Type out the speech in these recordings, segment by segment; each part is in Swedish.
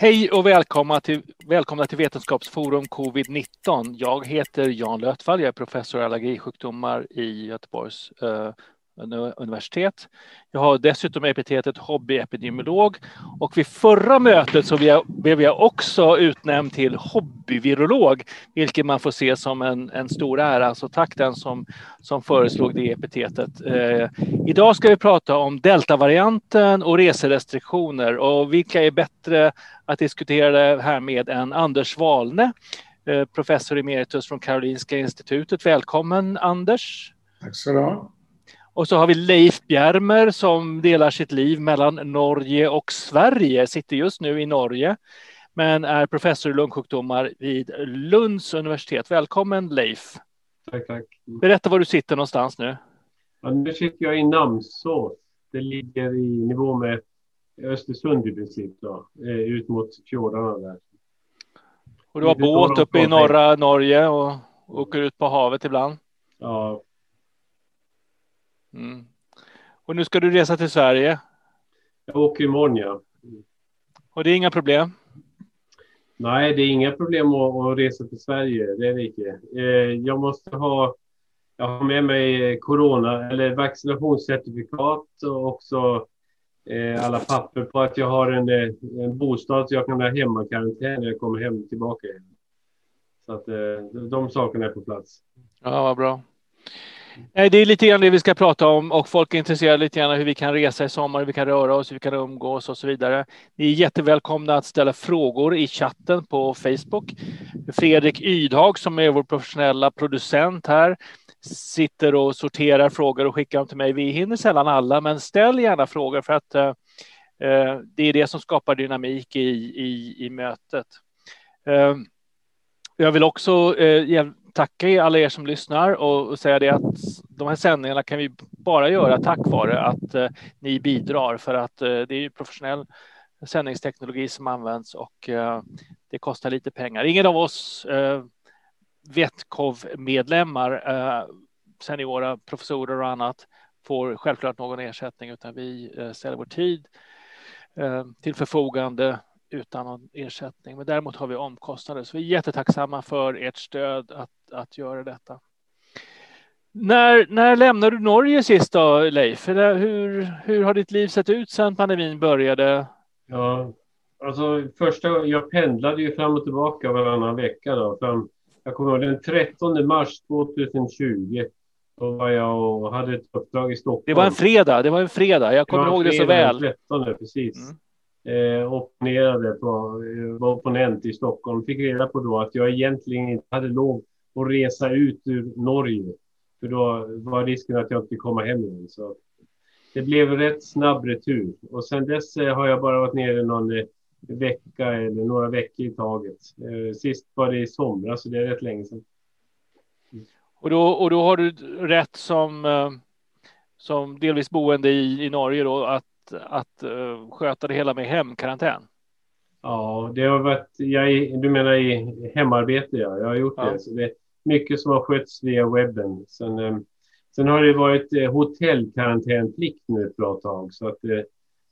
Hej och välkomna till, välkomna till Vetenskapsforum covid-19. Jag heter Jan Lötfall, jag är professor i allergisjukdomar i Göteborgs eh, universitet. Jag har dessutom epitetet hobbyepidemiolog och vid förra mötet så blev jag också utnämnd till hobbyvirolog, vilket man får se som en, en stor ära. Så tack den som, som föreslog det epitetet. Eh, idag ska vi prata om deltavarianten och reserestriktioner och vilka är bättre att diskutera det här med än Anders Wahlne, eh, professor emeritus från Karolinska institutet. Välkommen Anders! Tack så du ha. Och så har vi Leif Bjermer som delar sitt liv mellan Norge och Sverige, sitter just nu i Norge, men är professor i lungsjukdomar vid Lunds universitet. Välkommen Leif. Tack, tack. Berätta var du sitter någonstans nu. Ja, nu sitter jag i Namsås. Det ligger i nivå med Östersund i princip, då, eh, ut mot fjordarna där. Och du har båt uppe i norra Norge och åker ut på havet ibland? Ja, Mm. Och nu ska du resa till Sverige? Jag åker imorgon, ja. Och det är inga problem? Nej, det är inga problem att, att resa till Sverige. Det är det inte. Eh, jag måste ha... Jag har med mig corona eller vaccinationscertifikat och också eh, alla papper på att jag har en, eh, en bostad så jag kan ha hemmakarantän när jag kommer hem tillbaka. Så att de sakerna är på plats. Ja, vad bra. Eh, det är lite grann det vi ska prata om och folk är intresserade lite grann av hur vi kan resa i sommar, hur vi kan röra oss, hur vi kan umgås och så vidare. Ni är jättevälkomna att ställa frågor i chatten på Facebook. Fredrik Ydhag som är vår professionella producent här sitter och sorterar frågor och skickar dem till mig. Vi hinner sällan alla, men ställ gärna frågor för att eh, eh det är det som skapar dynamik i, i, i mötet. Eh, jag vill också eh, tacka alla er som lyssnar och säga det att de här sändningarna kan vi bara göra tack vare att eh, ni bidrar för att eh, det är ju professionell sändningsteknologi som används och eh, det kostar lite pengar. Ingen av oss eh, Vetkov-medlemmar, eh, seniora professorer och annat får självklart någon ersättning utan vi eh, ställer vår tid eh, till förfogande utan någon ersättning. Men däremot har vi omkostnader, så vi är jättetacksamma för ert stöd att, att göra detta. När, när lämnade du Norge sist då, Leif? Hur, hur har ditt liv sett ut sedan pandemin började? Ja, alltså första jag pendlade ju fram och tillbaka varannan vecka då. Fram, jag kommer ihåg den 13 mars 2020. Då var jag och hade ett uppdrag i Stockholm. Det var en fredag. Det var en fredag. Jag kommer ihåg det så väl. 13, precis. Mm eh, opponerade på, eh, var opponent i Stockholm, fick reda på då att jag egentligen inte hade lov att resa ut ur Norge. För då var risken att jag inte komma hem igen. Så det blev rätt snabb retur. Och sen dess eh, har jag bara varit nere någon eh, vecka eller några veckor i taget. Sist var det i somras, så det är rätt länge sedan. Och då, och då har du rätt som, som delvis boende i, i Norge då att att uh, sköta det hela med hemkarantän? Ja, det har varit, jag, du menar i hemarbete, ja. Jag har gjort ja. det. Så det är mycket som har skötts via webben. Sen, um, sen har det varit uh, hotellkarantänplikt nu ett bra tag, så att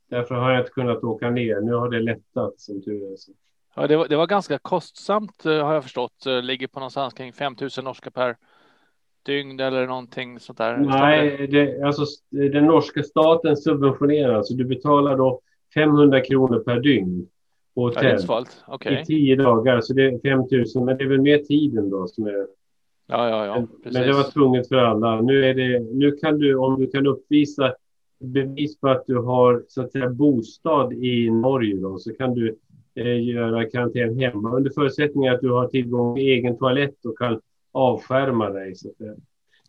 därför har jag inte kunnat åka ner. Nu har det lättat som tur är. Ja, det var, det var ganska kostsamt har jag förstått. Ligger på någonstans kring 5 000 norska per dygn eller någonting sånt där? Nej, det, alltså, den norska staten subventionerar, så du betalar då 500 kronor per dygn på hotell ja, okay. i tio dagar, så det är 5 000, men det är väl mer tiden då som är. Ja, ja, ja. Men, men det var tvunget för alla. Nu är det. Nu kan du om du kan uppvisa bevis på att du har så att säga bostad i Norge då, så kan du eh, göra karantän hemma under förutsättning att du har tillgång till egen toalett och kan avskärma dig. Så att,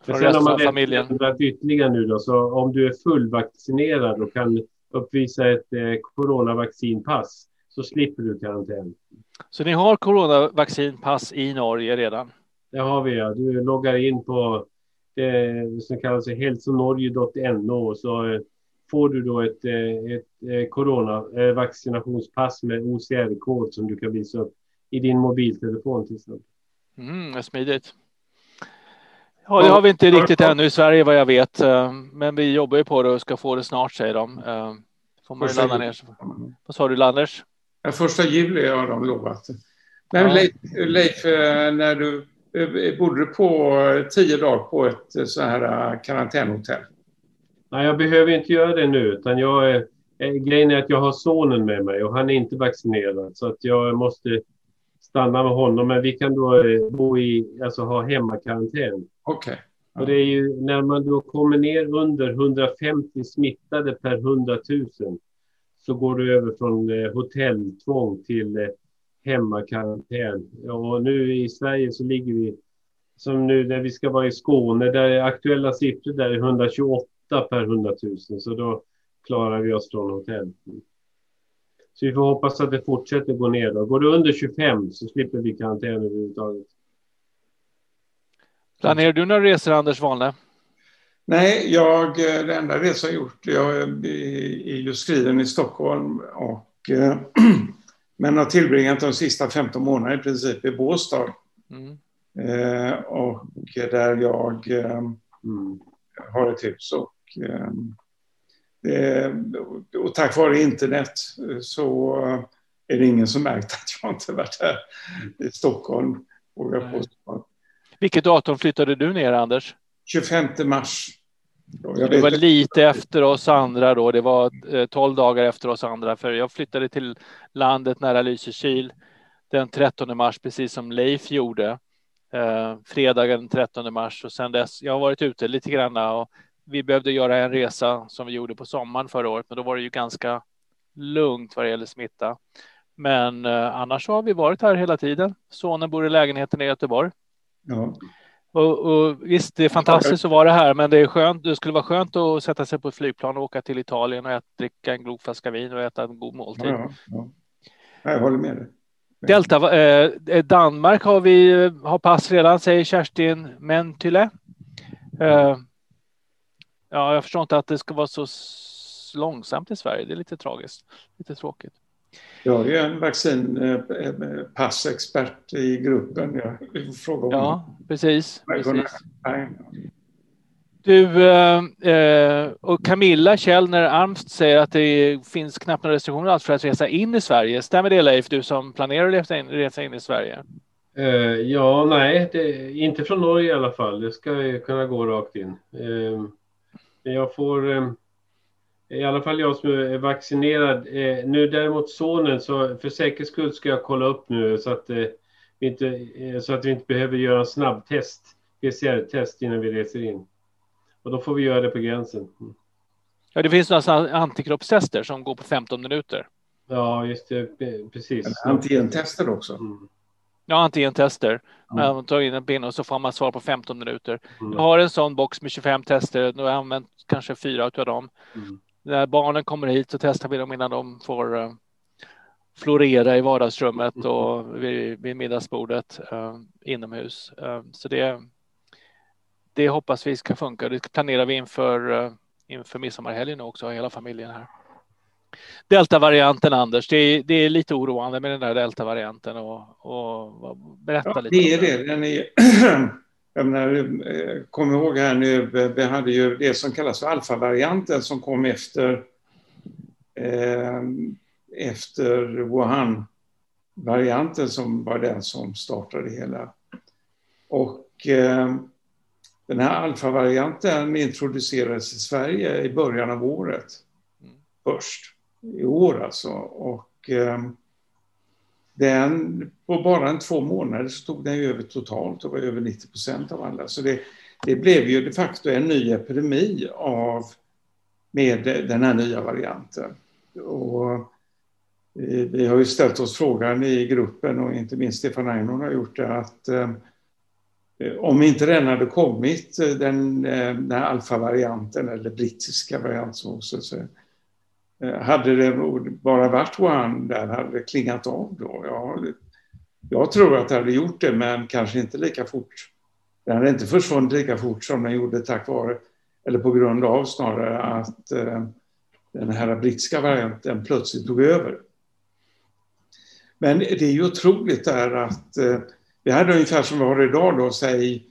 För sen har man familjen. ytterligare nu då, så om du är fullvaccinerad och kan uppvisa ett eh, coronavaccinpass så slipper du karantän. Så ni har coronavaccinpass i Norge redan? Det har vi, ja. Du loggar in på det som kallas hälsonorge.no och så eh, får du då ett, eh, ett eh, coronavaccinationspass med OCR-kod som du kan visa upp i din mobiltelefon till exempel. Mm, smidigt. Ja, det har vi inte riktigt ännu i Sverige vad jag vet, eh, men vi jobbar ju på det och ska få det snart säger de. Eh, får man ju ladda ner. Vad sa du Landers? Ja, första juli har de lovat. Men ja. Leif, Leif, eh, när du bodde du på tio dagar på ett så här karantänhotell? Nej, jag behöver inte göra det nu, utan jag grejen är att jag har sonen med mig och han är inte vaccinerad så att jag måste stanna med honom. Men vi kan då bo i, alltså ha hemmakarantän. Okej. Okay. Och det är ju när man då kommer ner under 150 smittade per 100 000 så går du över från eh, hotelltvång till eh, hemmakarantän. Och nu i Sverige så ligger vi som nu när vi ska vara i Skåne där är aktuella siffror där är 128 per 100 000 så då klarar vi oss från hotell. Så vi får hoppas att det fortsätter gå ner. Då. Går det under 25 så slipper vi karantän överhuvudtaget. Planerar du några resor, Anders Wahlne? Nej, jag, det enda resa jag gjort, jag är ju skriven i Stockholm och men har tillbringat de sista 15 månaderna i princip i Båstad. Mm. Eh, och där jag eh, mm. har ett hus. Och, eh, och tack vare internet så är det ingen som märkt att jag inte varit här i Stockholm. Vågar påstå. Vilket datum flyttade du ner, Anders? 25 mars. Det var lite efter oss andra då. Det var 12 eh, dagar efter oss andra, för jag flyttade till landet nära Lysekil den 13 mars, precis som Leif gjorde. Eh, fredagen den 13 mars och sen dess. Jag har varit ute lite grann och vi behövde göra en resa som vi gjorde på sommaren förra året, men då var det ju ganska lugnt vad det gäller smitta. Men eh, annars har vi varit här hela tiden. Sonen bor i lägenheten i Göteborg. Ja. Och, och, visst, det är fantastiskt att vara här, men det är skönt. Det skulle vara skönt att sätta sig på ett flygplan och åka till Italien och äta, dricka en god flaska vin och äta en god måltid. Ja, ja. Jag håller med dig. Delta, eh, Danmark har vi har pass redan, säger Kerstin Mentyle. Eh, ja, jag förstår inte att det ska vara så långsamt i Sverige. Det är lite tragiskt, lite tråkigt. Jag är en vaccinpassexpert i gruppen. Jag frågar ja, precis. precis. Du eh, eh, och Camilla Källner Armst säger att det finns knappt några restriktioner alls för att resa in i Sverige. Stämmer det Leif, du som planerar att resa in, resa in i Sverige? Uh, ja, nej, det, inte från Norge i alla fall. Det ska kunna gå rakt in. Uh, jag får uh, i alla fall jag som är vaccinerad. Eh, nu däremot sonen, så för säkerhets skull ska jag kolla upp nu så att, eh, vi, inte, eh, så att vi inte behöver göra en snabbtest, PCR-test innan vi reser in. Och då får vi göra det på gränsen. Mm. Ja, det finns några antikroppstester som går på 15 minuter. Ja, just det, precis. Antigentester också? Mm. Ja, antigentester. Mm. Man tar in en pinne och så får man svar på 15 minuter. Mm. Jag har en sån box med 25 tester. Nu har jag använt kanske fyra av dem. Mm när barnen kommer hit så testar vi dem innan de får uh, florera i vardagsrummet och vid, vid middagsbordet uh, inomhus. Uh, så det, det hoppas vi ska funka. Det planerar vi inför, uh, inför midsommarhelgen också, hela familjen här. Deltavarianten, Anders, det är, det är lite oroande med den där deltavarianten och, och berätta ja, lite. Det är det. Den är jag menar, eh, kom ihåg här nu, vi hade ju det som kallas för alfavarianten som kom efter, eh, efter Wuhan-varianten som var den som startade hela. Och eh, den här alfavarianten introducerades i Sverige i början av året. Mm. Först, i år alltså. Och, eh, den, på bara en två månader så tog den ju över totalt och var över 90 procent av alla. Så det, det blev ju de facto en ny epidemi av, med den här nya varianten. Och eh, vi har ju ställt oss frågan i gruppen och inte minst Stefan Einhorn har gjort det att eh, om inte den hade kommit, eh, den, eh, den här alfavarianten eller brittiska varianten som också säger, Eh, hade det bara varit Wuhan där hade det klingat av då? Ja, jag tror att det hade gjort det, men kanske inte lika fort. Den hade inte försvunnit lika fort som den gjorde tack vare, eller på grund av snarare, att eh, den här brittiska varianten plötsligt tog över. Men det är ju otroligt där att eh, vi hade ungefär som vi har idag då, säg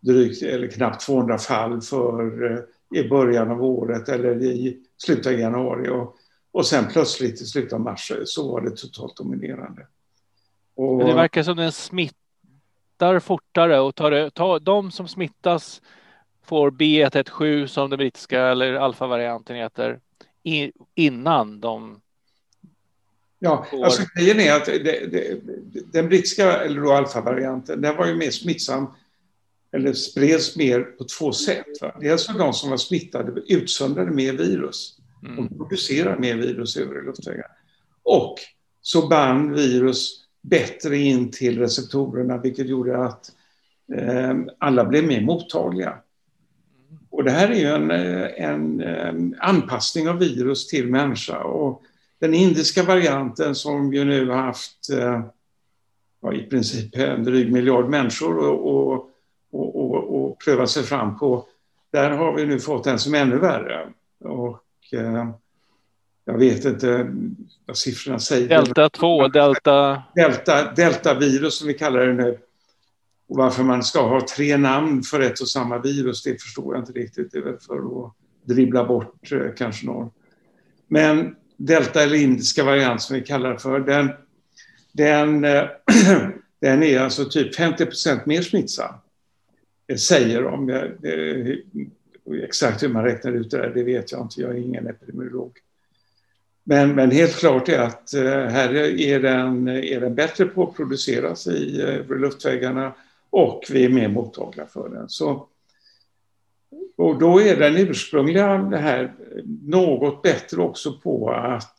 drygt eller knappt 200 fall för eh, i början av året eller i slutet av januari. Och Och sen plötsligt i slutet av mars så var det totalt dominerande. Och... Det verkar som den smittar fortare och tar, tar, de som smittas får B117 som den brittiska eller alfavarianten heter innan de Ja, får... alltså grejen är att det, det, den brittiska, eller då alfavarianten, den var ju mer smittsam eller spreds mer på två sätt. Va? Dels var de som var smittade utsöndrade mer virus. Mm. De producerade mer virus över luftvägarna. Och så band virus bättre in till receptorerna vilket gjorde att eh, alla blev mer mottagliga. Och det här är ju en, en, en, anpassning av virus till människa. Och den indiska varianten som ju nu har haft eh, ja, i princip en dryg miljard människor och, och, och, och, prövat sig fram på, där har vi nu fått en som är ännu värre. Och eh, jag vet inte vad siffrorna säger. Delta 2, delta... Delta, deltavirus som vi kallar det nu. Och varför man ska ha tre namn för ett och samma virus, det förstår jag inte riktigt. Det är väl för att dribbla bort eh, kanske någon. Men delta eller indiska variant som vi kallar det för, den, den, eh, den är alltså typ 50% mer smittsam. Säger de. Eh, exakt hur man räknar ut det där, det vet jag inte. Jag är ingen epidemiolog. Men, men helt klart är att eh, här är den, är den bättre på att produceras i eh, luftväggarna och vi är mer mottagliga för den. Så, och då är den ursprungliga det här något bättre också på att,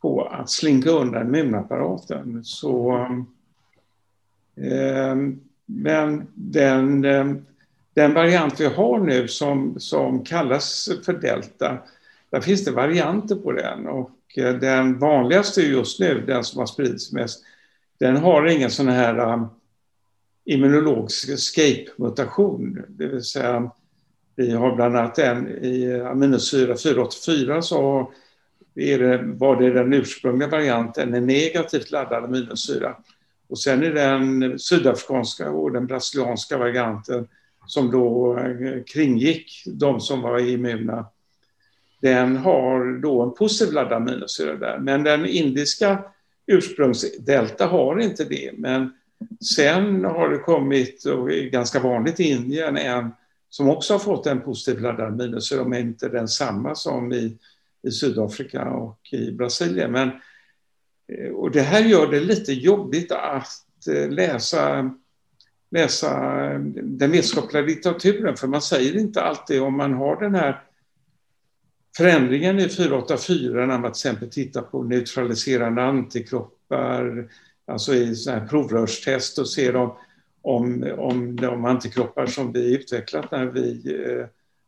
på att slinka undan immunapparaten. Så, eh, men den, eh, den variant vi har nu som, som kallas för delta, där finns det varianter på den och eh, den vanligaste just nu, den som har spridits mest, den har ingen sån här eh, immunologisk escape-mutation. Det vill säga, vi har bland annat en i aminosyra 484 så är det, var det den ursprungliga varianten, en negativt laddad aminosyra. Och sen är den sydafrikanska och den brasilianska varianten som då eh, kringgick de som var immuna. Den har då en positiv laddad aminosyra där, men den indiska ursprungsdelta har inte det. Men Sen har det kommit, och är ganska vanligt i Indien, en som också har fått en positiv laddad aminosyra, men inte den samma som i, i Sydafrika och i Brasilien. Men, Eh, och det här gör det lite jobbigt att eh, läsa, läsa eh, den vetenskapliga litteraturen, för man säger inte alltid om man har den här förändringen i 484 när man till exempel tittar på neutraliserande antikroppar, alltså i sådana här provrörstest och ser om, om, om de antikroppar som vi utvecklat när vi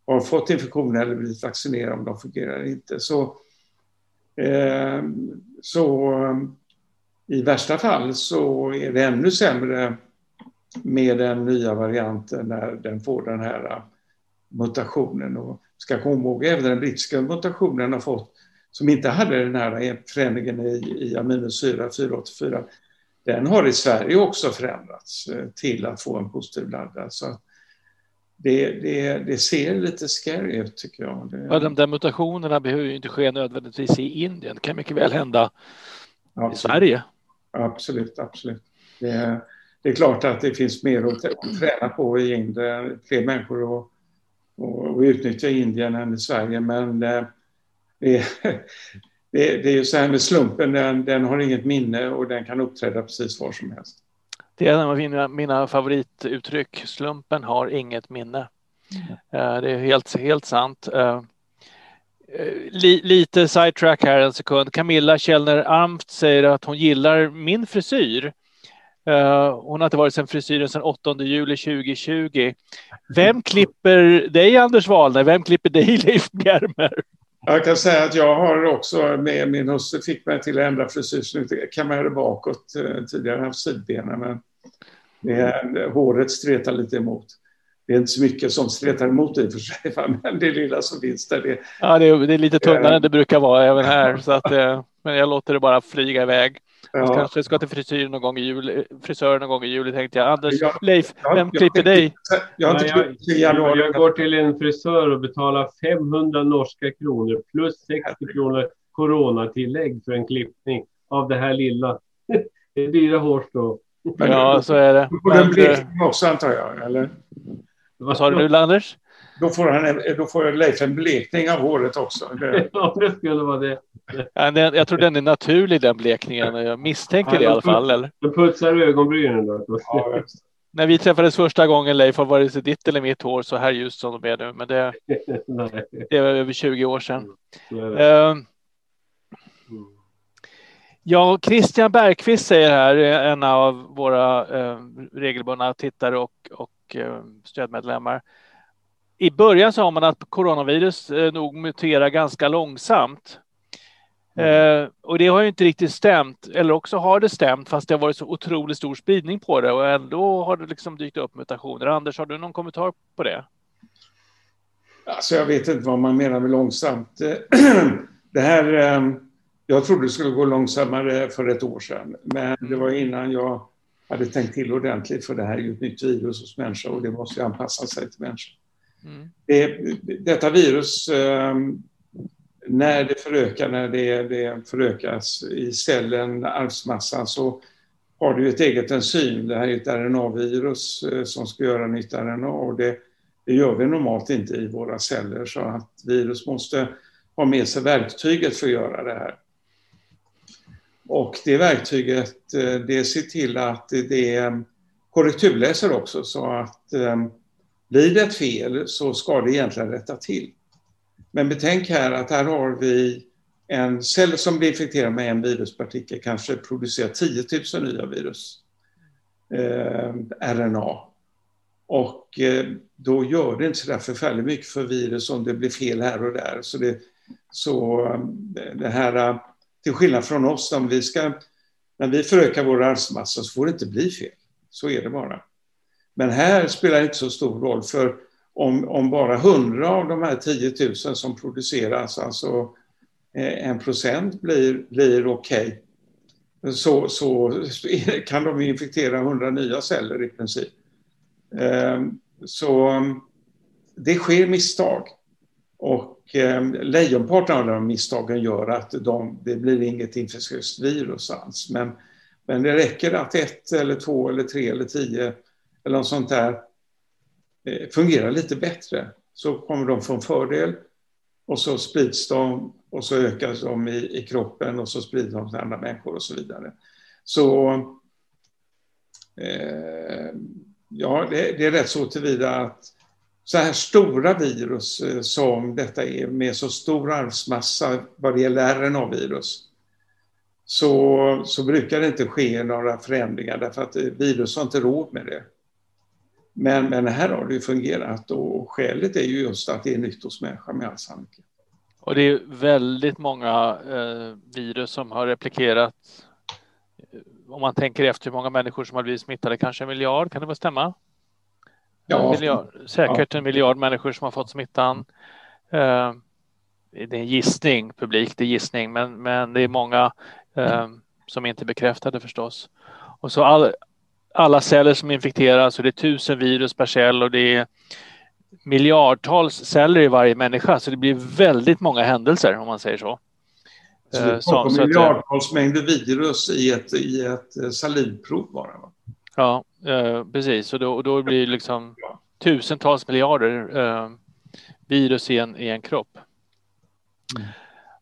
har fått infektioner eller blivit vaccinerade, om de fungerar eller inte. Så, eh, så eh, i värsta fall så är det ännu sämre med den nya varianten när den får den här eh, mutationen. Och ska komma ihåg, även den brittiska mutationen har fått, som inte hade den här eh, förändringen i, i aminosyra 484, den har i Sverige också förändrats till att få en positiv laddad. Så det, det, det ser lite scary ut tycker jag. Det... Ja, de där mutationerna behöver ju inte ske nödvändigtvis i Indien. Det kan mycket väl hända absolut. i Sverige. Absolut, absolut. Det, det, är klart att det finns mer att träna på i Indien, fler människor och, och, och utnyttja Indien än i Sverige. Men eh, det, det, det är ju så här med slumpen, den, den, har inget minne och den kan uppträda precis var som helst. Det är en av mina, mina favorituttryck. Slumpen har inget minne. Mm. Uh, det är helt, helt sant. Uh, li, lite sidetrack här en sekund. Camilla Källner Amft säger att hon gillar min frisyr. Hon har inte varit sedan frisyren sedan 8 juli 2020. Vem klipper dig Anders Wahlner? Vem klipper dig Leif Bjermer? Jag kan säga att jag har också med min hustru fick mig till att ändra frisyr. Nu kan man göra bakåt. Eh, tidigare haft sidbenen men det, håret stretar lite emot. Det är inte så mycket som stretar emot i och för sig, men det lilla som finns där. Det, ja, det är, det är lite tunnare än det brukar vara även här, så att, eh, men jag låter det bara flyga iväg. Ja. Kanske ska till frisyr någon gång i juli, frisör någon gång i juli tänkte jag. Anders, ja, Leif, vem jag, klipper dig? Jag, jag, jag, jag, går till en frisör och betalar 500 norska kronor plus 60 kronor coronatillägg för en klippning av det här lilla. det är dyra hårstrå. Ja, så är det. Och den blekning också antar jag, eller? Vad sa du, Anders? Då får, han, då får Leif en blekning av håret också. Det... ja, det skulle vara det. Jag tror den är naturlig den blekningen. Jag misstänker ja, det i alla fall. Eller? Du putsar ögonbrynen då? Ja, När vi träffades första gången Leif, har varit ditt eller mitt hår så här ljust som de är nu. Men det, det var över 20 år sedan. Ja, Christian Bergqvist säger här, en av våra eh, regelbundna tittare och, och eh, stödmedlemmar. I början sa man att coronavirus eh, nog muterar ganska långsamt. Mm. Eh, och det har ju inte riktigt stämt, eller också har det stämt fast det har varit så otroligt stor spridning på det och ändå har det liksom dykt upp mutationer. Anders, har du någon kommentar på det? Alltså jag vet inte vad man menar med långsamt. Det här eh, jag trodde det skulle gå långsammare för ett år sedan, men det var innan jag hade tänkt till ordentligt, för det här är ju ett nytt virus hos människor och det måste anpassa sig till människor. Mm. Det, detta virus, ehm, när det förökar, när det, det förökas i cellen, arvsmassan, så har det ju ett eget enzym. Det här är ett RNA-virus eh, som ska göra nytt RNA och det, det gör vi normalt inte i våra celler, så att virus måste ha med sig verktyget för att göra det här. Och det verktyget eh, det ser till att det korrekturläser också så att ehm, blir det ett fel så ska det egentligen rätta till. Men betänk här att här har vi en cell som blir infekterad med en viruspartikel kanske producerar 10 000 nya virus, eh, RNA. Och eh, då gör det inte så där förfärligt mycket för virus om det blir fel här och där. Så det, så ehm, det här till skillnad från oss, om vi ska, när vi förökar vår arvsmassa så får det inte bli fel. Så är det bara. Men här spelar det inte så stor roll, för om, om bara 100 av de här 10 000 som produceras, alltså eh, en procent blir, blir okej, okay, så, så kan de infektera 100 nya celler i princip. Ehm, så det sker misstag. Och Ehm, lejonparten av de misstagen gör att de, det blir inget infektiöst virus alls. Men, men det räcker att ett eller två eller tre eller tio eller något sånt där eh, fungerar lite bättre. Så kommer de få en fördel och så sprids de och så ökas de i, i kroppen och så sprids de till andra människor och så vidare. Så eh, ja, det, det, är rätt så tillvida att så här stora virus eh, som detta är med så stor arvsmassa vad det gäller RNA-virus så, så brukar det inte ske några förändringar därför att eh, virus har inte råd med det. Men, men här har det ju fungerat och skälet är ju just att det är nytt hos människan med all sannolikhet. Och det är väldigt många eh, virus som har replikerat. Om man tänker efter hur många människor som har blivit smittade, kanske en miljard, kan det väl stämma? Ja. Miljard, säkert en miljard människor som har fått smittan. Eh, det är en gissning, publik, det är gissning, men, men det är många eh, som inte är bekräftade förstås. Och så all, alla celler som infekteras och det är tusen virus per cell och det är miljardtals celler i varje människa, så det blir väldigt många händelser om man säger så. Så det kommer miljardtals mängder virus i ett, i ett salivprov bara? Va? Ja, eh, precis. Och då, och då blir det liksom tusentals miljarder eh, virus i en, i en kropp. Mm.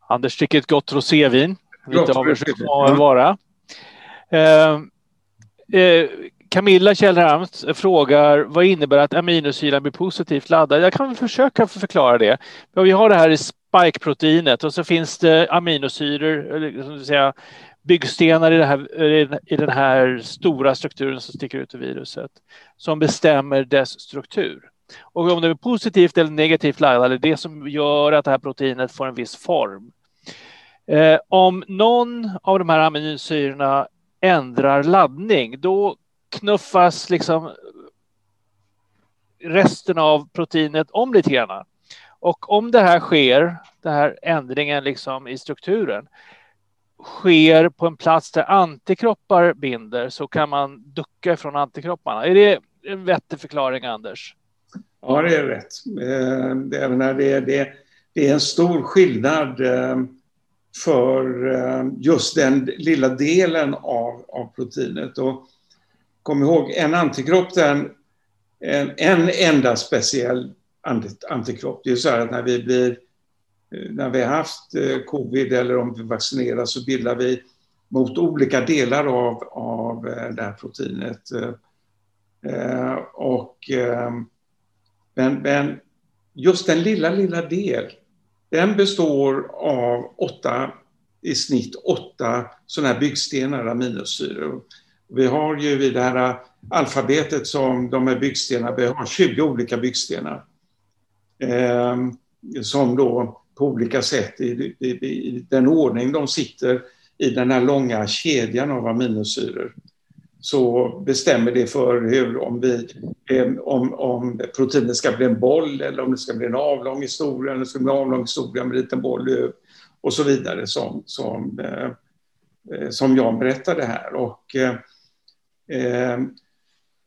Anders dricker ett gott rosévin. Lite av det får vara. Eh, eh, Camilla Kjellrams frågar vad innebär att aminosyran blir positivt laddad? Jag kan försöka förklara det. Vi har det här i spike-proteinet och så finns det aminosyror, eller, säga, byggstenar i, här, i, den här stora strukturen som sticker ut ur viruset som bestämmer dess struktur. Och om det är positivt eller negativt laddad, är det som gör att det här proteinet får en viss form. Eh, om någon av de här aminosyrorna ändrar laddning, då knuffas liksom resten av proteinet om lite grann. Och om det här sker, den här ändringen liksom i strukturen, sker på en plats där antikroppar binder så kan man ducka från antikropparna. Är det en vettig förklaring, Anders? Ja, det är rätt. Eh, det är, det, det, det är en stor skillnad eh, för eh, just den lilla delen av, av proteinet. Och kom ihåg, en antikropp, den, en, en enda speciell antikropp. Det är så här att när vi blir Eh, när vi har haft eh, covid eller om vi vaccineras så bildar vi mot olika delar av, av eh, det här proteinet. Och, men, men just den lilla, lilla del den består av åtta, i snitt åtta sådana här byggstenar, aminosyror. Vi har ju i det här alfabetet som de här byggstenarna, vi har 20 olika byggstenar. Eh, som då på olika sätt i, i, i, den ordning de sitter i den här långa kedjan av aminosyror så bestämmer det för hur, om, vi, eh, om, om proteinet ska bli en boll eller om det ska bli en avlång historia eller ska bli en avlång historia med en liten boll och så vidare som, som, eh, eh, som Jan berättade här. Och,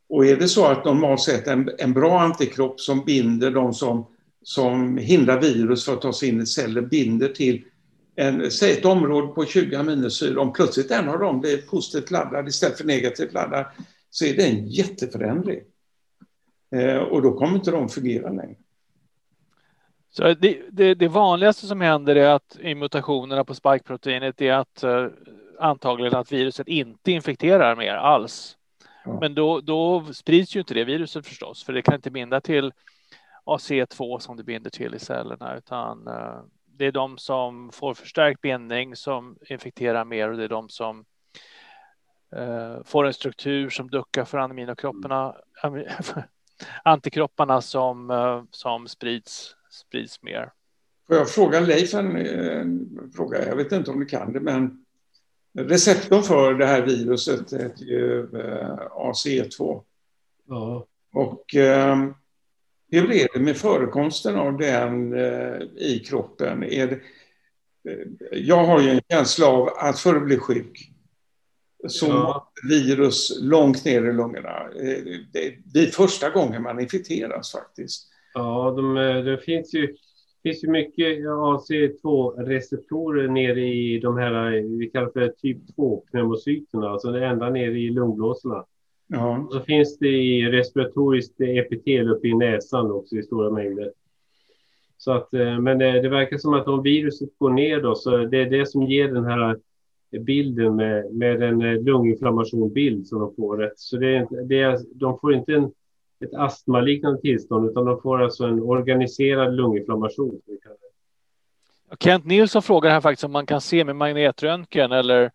och är det så att normalt sett en, en bra antikropp som binder de som, som hindrar virus för att ta sig in i celler binder till en, säg ett område på 20 aminosyror, om plötsligt en av dem blir positivt laddad istället för negativt laddad, så är det en jätteförändring. Eh, och då kommer inte de fungera längre. Så det, det, det, vanligaste som händer är att i mutationerna på spikeproteinet är att eh, antagligen att viruset inte infekterar mer alls. Ja. Men då, då sprids ju inte det viruset förstås, för det kan inte binda till AC2 som det binder till i cellerna, utan eh, det är de som får förstärkt bindning som infekterar mer och det är de som eh, får en struktur som duckar för aminokropparna, antikropparna som, eh, som sprids, sprids mer. Får jag fråga Leif en, en, fråga? Jag vet inte om du kan det, men receptorn för det här viruset heter ju eh, ACE2. Ja. Och eh, hur är det med förekomsten av den eh, i kroppen? Är det, eh, jag har ju en känsla av att för att bli sjuk så ja. virus långt ner i lungorna. Eh, det är första gången man infekteras faktiskt. Ja, de, det finns ju, finns ju mycket AC2-receptorer nere i de här, vi kallar för typ 2-pneumocyterna, alltså ända nere i lungblåsorna. Ja. Så finns det i respiratoriskt epitel uppe i näsan också i stora mängder. Så att, eh, men det, det, verkar som att om viruset går ner då, så det är det som ger den här bilden med, med en eh, lunginflammationbild som de får. Så det är, det är, de får inte en, ett astmaliknande tillstånd, utan de får alltså en organiserad lunginflammation. Kent Nilsson frågar här faktiskt om man kan se med magnetröntgen eller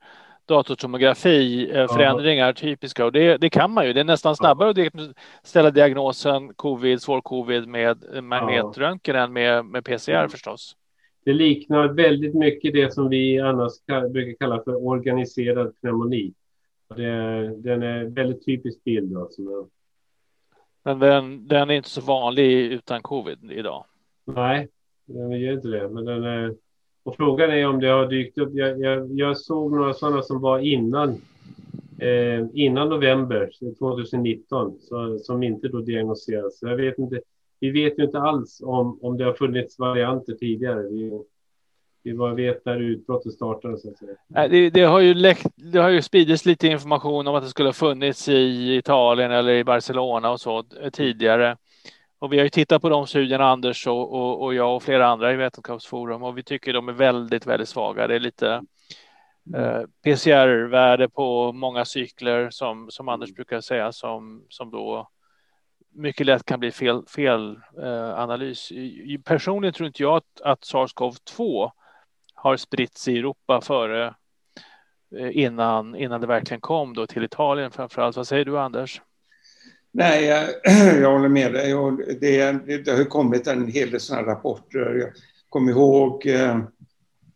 datortomografi eh, förändringar typiska och det, det, kan man ju. Det är nästan snabbare att ställa diagnosen covid, svår covid med magnetröntgen än med, med PCR förstås. Det liknar väldigt mycket det som vi annars brukar kalla för organiserad pneumoni. Det, den är väldigt typisk bild. Alltså. Men den, den är inte så vanlig utan covid idag. Nej, den gör inte det. Men den är, och frågan är om det har dykt upp. Jag, jag, jag såg några sådana som var innan, eh, innan november 2019 så, som inte då diagnostiserades. Jag vet inte. Vi vet ju inte alls om, om det har funnits varianter tidigare. Vi, vi bara vet när utbrottet startade. Så att säga. Det, det, har ju läckt, det har ju spridits lite information om att det skulle ha funnits i Italien eller i Barcelona och så tidigare. Och vi har ju tittat på de studierna, Anders och, och, och jag och flera andra i Vetenskapsforum och vi tycker de är väldigt, väldigt svaga. Det är lite eh, PCR-värde på många cykler som, som Anders brukar säga som, som då mycket lätt kan bli fel, fel eh, analys. Personligen tror inte jag att, att SARS-CoV-2 har spritts i Europa före eh, innan, innan det verkligen kom då till Italien framför allt. Vad säger du Anders? Nej, jag, jag håller med dig. Det, det, har kommit en hel del sådana rapporter. Jag kommer ihåg eh,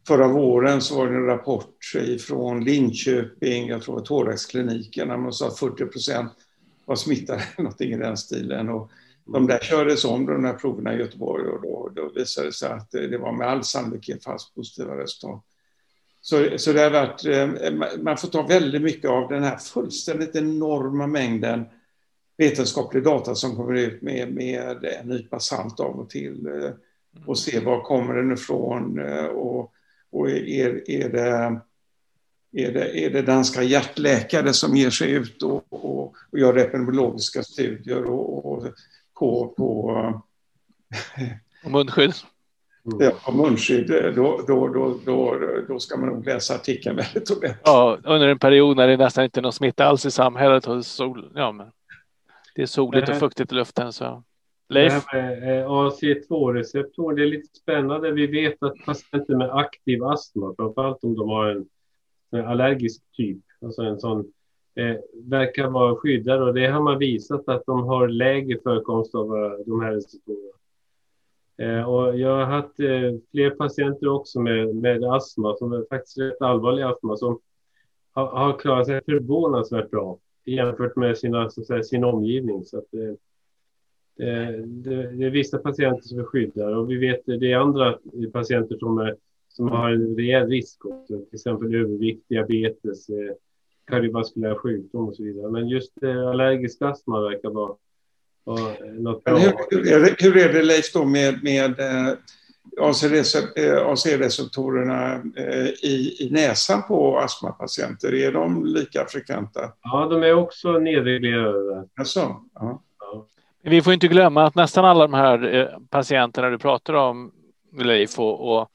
förra våren så var det en rapport från Linköping, jag tror det var thoraxkliniken, där man sa att 40 procent var smittade, någonting i den stilen. Och de där kördes om, de där proverna i Göteborg, och då, då visade det sig att det var med all sannolikhet falskt positiva resultat. Så, så det har varit, eh, man får ta väldigt mycket av den här fullständigt enorma mängden vetenskaplig data som kommer ut med, med en nypa salt av och till eh, och se var kommer den ifrån. Eh, och, och är, är, det, är, det, är det danska hjärtläkare som ger sig ut och, och, och gör epidemiologiska studier och, och på, på och munskydd. Ja, munskydd, då, då, då, då, då ska man nog läsa artikeln väldigt ordentligt. Ja, under en period när det nästan inte är någon smitta alls i samhället och sol, ja, men det är soligt och fuktigt i luften. Så. Leif? Det här med eh, AC2-receptor, det är lite spännande. Vi vet att patienter med aktiv astma, framförallt om de har en, en allergisk typ, alltså en sån, eh, verkar vara skyddade och det har man visat att de har lägre förekomst av uh, de här receptorerna. Eh, och jag har haft eh, fler patienter också med, med astma, som är faktiskt rätt allvarlig astma, som har, har klarat sig förvånansvärt bra jämfört med sina, så säga, sin omgivning. Så att, eh, det, det, det, är vissa patienter som är skyddade och vi vet att det är andra patienter som, är, som har en rejäl risk också, till exempel övervikt, diabetes, eh, kardiovaskulär sjukdom och så vidare. Men just eh, allergisk astma verkar vara, vara något bra. Hur, hur, är det, hur är det Leif då med, med eh, AC-receptorerna eh, i, i näsan på astmapatienter? Är de lika frekventa? Ja, de är också nedreglerade. Alltså, ja. Vi får inte glömma att nästan alla de här eh, patienterna du pratar om, Leif, och, och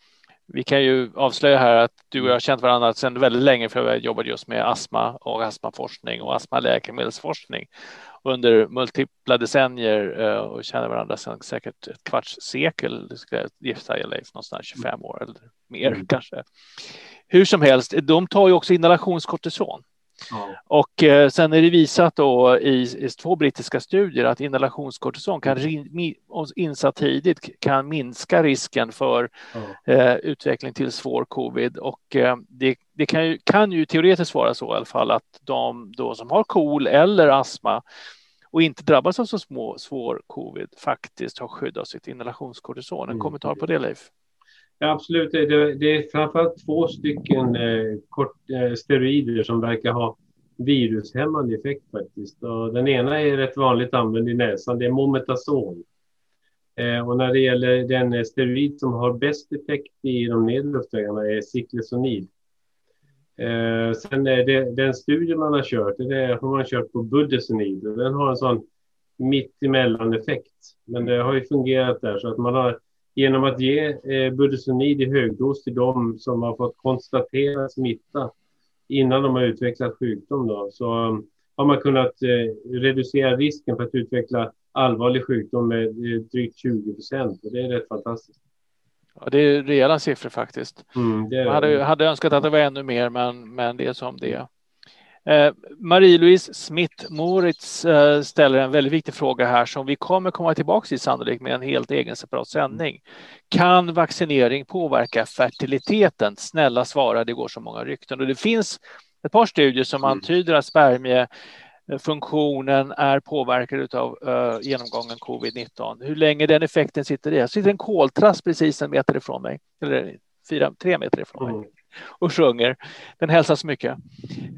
vi kan ju avslöja här att du och jag har känt varandra sedan väldigt länge för jag jobbat just med astma och astmaforskning och astmaläkemedelsforskning under multipla decennier eh, och känner varandra sedan säkert ett kvarts sekel. Det skulle jag Leif, någonstans 25 år eller mer mm. kanske. Hur som helst, de tar ju också inhalationskortison. Ja. Och eh, sen är det visat då i, i två brittiska studier att inhalationskortison kan insatt tidigt kan minska risken för ja. eh, utveckling till svår covid och eh, det, det kan, ju, kan ju teoretiskt vara så i alla fall att de då som har KOL eller astma och inte drabbas av så små, svår covid faktiskt har skydd av sitt inhalationskortison. En mm. kommentar på det Leif? Ja, absolut, det, det är framförallt två stycken eh, kort, eh, steroider som verkar ha virushämmande effekt faktiskt. Och den ena är rätt vanligt använd i näsan, det är Mometason. Eh, och när det gäller den steroid som har bäst effekt i de nedre luftvägarna är ciklesonid. Eh, sen är det, den studie man har kört, det har man kört på budesonid. Den har en sån mittemellan effekt. Men det har ju fungerat där så att man har genom att ge eh, budesonid i högdos till dem som har fått konstatera smitta innan de har utvecklat sjukdom då, så um, har man kunnat eh, reducera risken för att utveckla allvarlig sjukdom med eh, drygt 20 procent det är rätt fantastiskt. Ja, det är rejäla siffror faktiskt. Mm, det Man hade, hade önskat att det var ännu mer, men, men det är som det är. Eh, Marie-Louise Smith Moritz eh, ställer en väldigt viktig fråga här som vi kommer komma tillbaka till sannolikt med en helt egen separat sändning. Kan vaccinering påverka fertiliteten? Snälla svara, det går så många rykten och det finns ett par studier som mm. antyder att spermiefunktionen är påverkad av uh, genomgången covid-19. Hur länge den effekten sitter i? Jag sitter en koltrast precis en meter ifrån mig, eller fyra, tre meter ifrån mig. Mm och sjunger. Den hälsar så mycket.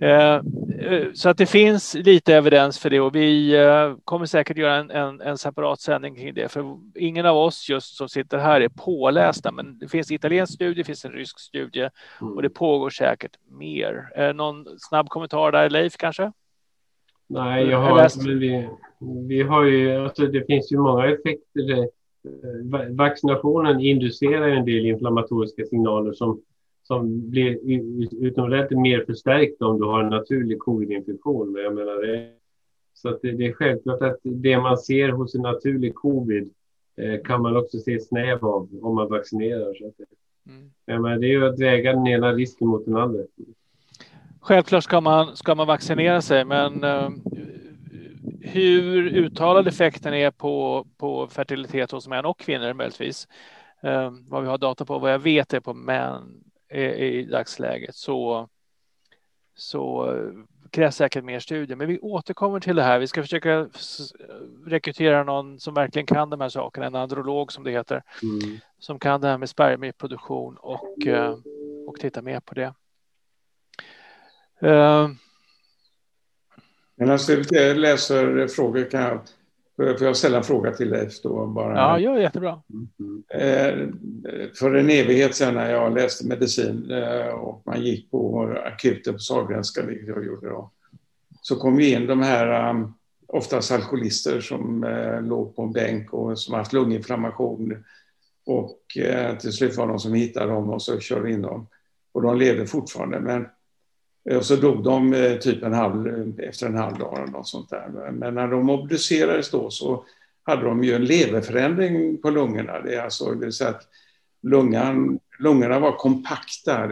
Eh, eh, så att det finns lite evidens för det och vi eh, kommer säkert göra en, en, en, separat sändning kring det. För ingen av oss just som sitter här är pålästa, men det finns en italiensk studie, det finns en rysk studie och det pågår säkert mer. Någon snabb kommentar där, Leif kanske? Nej, jag har, men vi, vi har ju, alltså det finns ju många effekter. Vaccinationen inducerar en del inflammatoriska signaler som som blir utomordentligt mer förstärkt om du har en naturlig covid-infektion. Men jag menar det, så att det, det, är självklart att det man ser hos en naturlig covid eh, kan man också se snäv av om man vaccinerar. Så att det, mm. jag menar, det är ju att väga den ena risken mot den andra. Självklart ska man, ska man vaccinera sig, men uh, hur uttalad effekten är på, på fertilitet hos män och kvinnor möjligtvis. Uh, vad vi har data på, vad jag vet är på män i dagsläget så, så krävs säkert mer studier. Men vi återkommer till det här. Vi ska försöka rekrytera någon som verkligen kan de här sakerna, en androlog som det heter, mm. som kan det här med spermieproduktion och, eh, och titta mer på det. Uh, Medan du läser frågor kan jag Får jag ställa en fråga till Leif då? Bara. Ja, ja, jättebra. Eh, för en evighet sedan när jag läste medicin eh, och man gick på akuten på Sahlgrenska, vilket jag gjorde då, så kom vi in de här um, oftast alkoholister som eh, låg på en bänk och som haft lunginflammation. Och till slut var de som hittade dem och så körde in dem. Och de levde fortfarande. Men och så dog de typ en halv, efter en halv dag eller något sånt där. Men när de obducerades då så hade de ju en leverförändring på lungorna. Det är alltså det vill säga att lungan, lungorna var kompakta.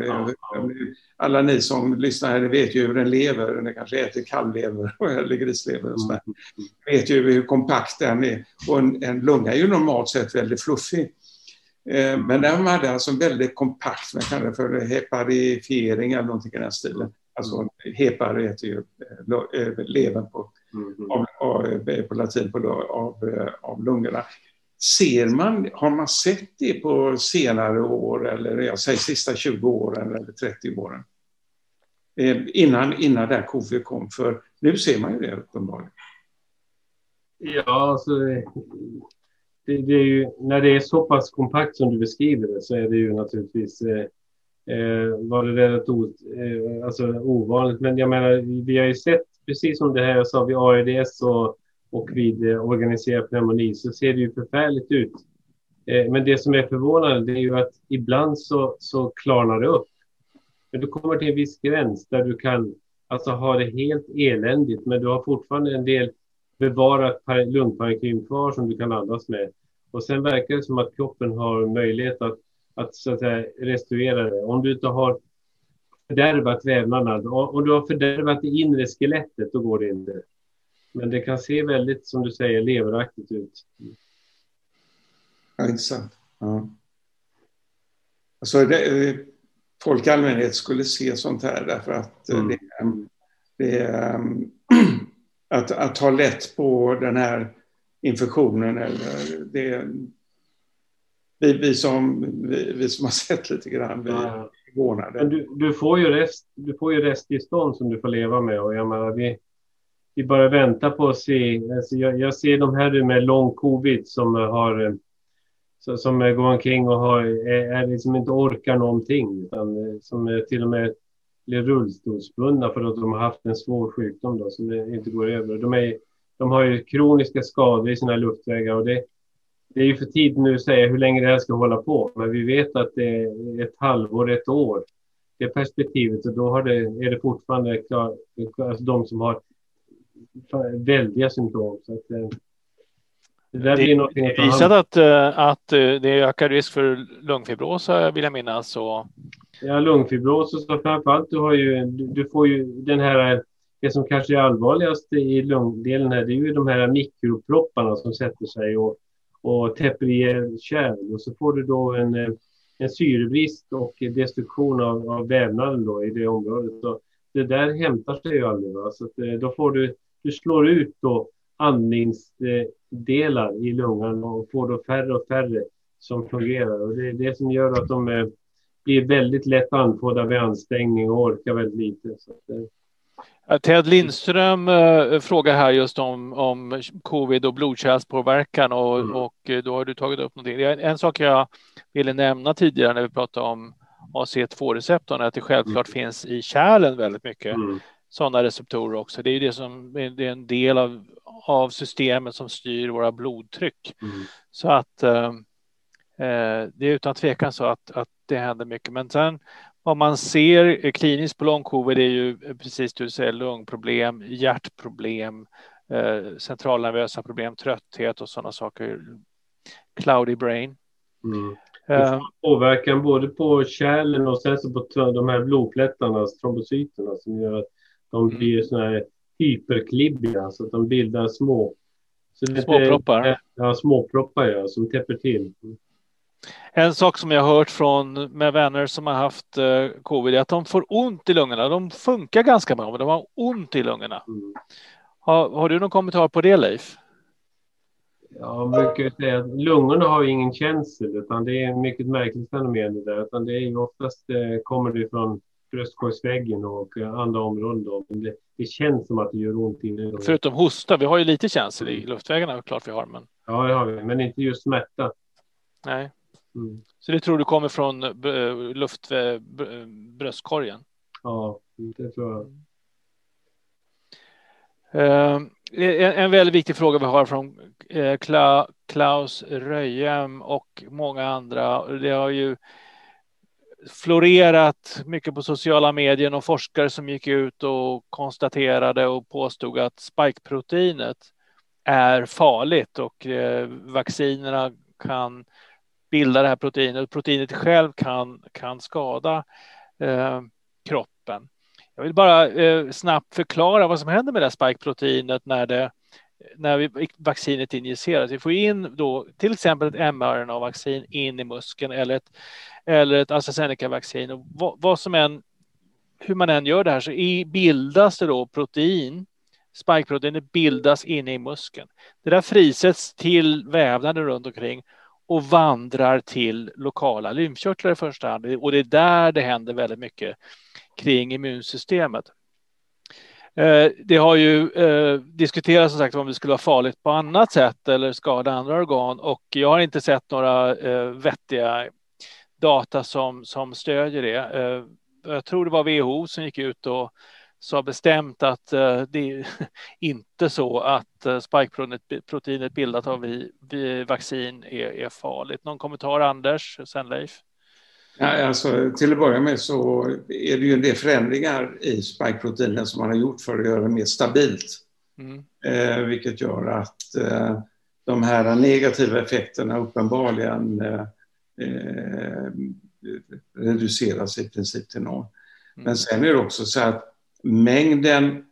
Alla ni som lyssnar här vet ju hur en lever, ni kanske äter kalvlever eller grislever och sådär, vet ju hur kompakt den är. Och en, en lunga är ju normalt sett väldigt fluffig. Eh, men den hade alltså väldigt kompakt, man kallar det för heparifiering eller någonting i den stilen. Alltså hepar heter ju eh, eh, levern på, mm. av, av, på latin på, av, av lungorna. Ser man, har man sett det på senare år, eller jag säger sista 20 åren eller 30 åren? Innan, innan där covid kom, för nu ser man ju det uppenbarligen. Ja, alltså, det, det, är ju, när det är så pass kompakt som du beskriver det så är det ju naturligtvis eh, eh, var det rätt o, eh, alltså ovanligt. Men jag menar, vi har ju sett, precis som det här jag sa vid ARDS och, och vid eh, organiserad pneumoni, så ser det ju förfärligt ut. Eh, men det som är förvånande det är ju att ibland så, så klarnar det upp. Men du kommer till en viss gräns där du kan alltså ha det helt eländigt, men du har fortfarande en del bevarat lungparenkim kvar som du kan andas med. Och sen verkar det som att kroppen har möjlighet att att, så att säga, restaurera det. Om du inte har fördärvat vävnaderna, om du har fördärvat det inre skelettet, då går det inte. Men det kan se väldigt, som du säger, leveraktigt ut. Ja, intressant. Ja. Alltså, det, eh, folk i allmänhet skulle se sånt här därför att eh, mm. det, det är att, att ta lätt på den här infektionen eller det, vi, vi, som, vi, vi, som har sett lite grann, vi är förvånade. Du, du, får ju rest, du får ju resttillstånd som du får leva med och jag menar, vi, vi bara väntar på att se. Alltså jag, jag ser de här med lång covid som har som går omkring och har, är, är liksom inte orkar någonting utan som till och med blir rullstolsbundna för att de har haft en svår sjukdom då, som inte går över. De, är, de har ju kroniska skador i sina luftvägar och det, det är ju för tidigt nu att säga hur länge det här ska hålla på, men vi vet att det är ett halvår, ett år. Det perspektivet och då har det, är det fortfarande klar, alltså de som har väldiga symptom. Så att, eh, det det, blir det är visat att, eh, att eh, det är ökad risk för lungfibros, vill jag minnas. Och... Ja, lungfibros och så framförallt du har ju, du får ju den här det som kanske är allvarligast i lungdelen här, det är ju de här mikropropparna som sätter sig och och täpper igen kärl och så får du då en, eh, en syrebrist och destruktion av, av vävnaden då i det området. Så det där hämtar sig ju aldrig. Va? Så att, eh, då får du, du slår ut då andningsdelar eh, i lungan och får då färre och färre som fungerar. Och det är det som gör att de blir väldigt lätt andfådda vid ansträngning och orkar väldigt lite. Så att, Ted Lindström äh, frågar här just om, om covid och blodkärlspåverkan och, mm. och eh, då har du tagit upp någonting. En sak jag ville nämna tidigare när vi pratade om AC2-receptorn är att det självklart mm. finns i kärlen väldigt mycket mm. sådana receptorer också. Det är ju det som det är en del av, av systemet som styr våra blodtryck. Mm. Så att äh, det är utan tvekan så att, att det händer mycket. Men sen vad man ser kliniskt på lång-covid är ju precis du säger lungproblem, hjärtproblem, eh, centralnervösa problem, trötthet och sådana saker. Cloudy brain. Mm. Uh, påverkan både på kärlen och sen så på de här blodplättarna, trombocyterna som gör att de mm. blir sådana här hyperklibbiga så att de bildar små. Så småproppar? Ja, småproppar ja, som täpper till. En sak som jag har hört från med vänner som har haft eh, covid är att de får ont i lungorna. De funkar ganska bra, men de har ont i lungorna. Mm. Har, har, du någon kommentar på det, Leif? Jag brukar säga att lungorna har ingen känsel, utan det är mycket märkligt fenomen det där. Utan det är oftast eh, kommer det från bröstkorgsväggen och andra områden. Då. Det, det, känns som att det gör ont inne. Förutom hosta, vi har ju lite känsel i luftvägarna, klart vi har. Men... Ja, det har vi, men inte just smärta. Nej. Mm. Så det tror du kommer från luft, bröstkorgen? Ja, det tror jag. Uh, en, väldigt viktig fråga vi har från Klaus Röjem och många andra. Det har ju florerat mycket på sociala medier och forskare som gick ut och konstaterade och påstod att spikeproteinet är farligt och vaccinerna kan bilda det här proteinet. Proteinet själv kan, kan skada eh, kroppen. Jag vill bara eh, snabbt förklara vad som händer med det här spikeproteinet när, det, när vi, vaccinet injiceras. Vi får in då till exempel ett mRNA-vaccin in i muskeln eller ett, eller ett AstraZeneca-vaccin. Och vad, vad, som än, hur man än gör det här så i, bildas det då protein. Spikeproteinet bildas inne i muskeln. Det där frisätts till vävnaden runt omkring och vandrar till lokala lymfkörtlar i första hand. Och det är där det händer väldigt mycket kring immunsystemet. Eh, det har ju eh, diskuterats som sagt om det skulle vara farligt på annat sätt eller skada andra organ och jag har inte sett några eh, vettiga data som, som stödjer det. Jag tror det var WHO som gick ut och sa bestämt att det är inte så att spikeproteinet bildat av vaccin är, är farligt. Någon kommentar Anders, sen Leif? Ja, alltså, till att börja med så är det ju en del förändringar i spikeproteinen som man har gjort för att göra det mer stabilt. Mm. Eh, vilket gör att eh, de här negativa effekterna uppenbarligen eh, eh reduceras i princip till noll. Mm. Men sen är det också så att mängden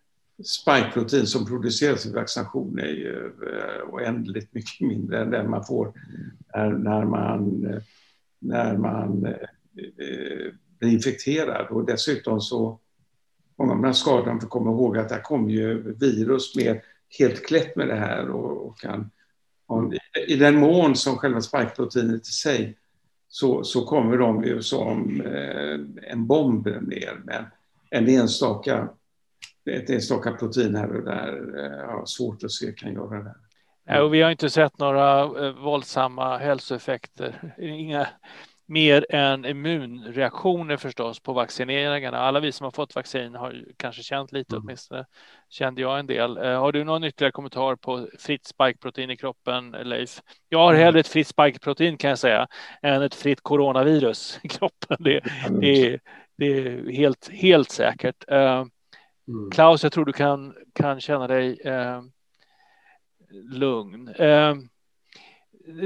spikeprotein som produceras i vaccination är ju eh, oändligt mycket mindre än den man får när, man när man eh, eh, blir infekterad. Och dessutom så många av de här skadorna får komma ihåg att där kommer ju virus med helt klätt med det här och, och kan i den mån som själva spikeproteinet i sig så, så kommer de ju som en bomb ner. Men en enstaka, ett enstaka protein här och där eh, har svårt att se kan göra det. Ja, och vi har inte sett några eh, våldsamma hälsoeffekter. Inga mer än immunreaktioner förstås på vaccineringarna. Alla vi som har fått vaccin har kanske känt lite mm. åtminstone. Kände jag en del. Eh, har du någon ytterligare kommentar på fritt spikeprotein i kroppen, Leif? Jag har mm. hellre ett fritt spikeprotein kan jag säga än ett fritt coronavirus i kroppen. Det, det, det är helt, helt säkert. Uh, mm. Klaus, jag tror du kan, kan känna dig uh, lugn. Eh,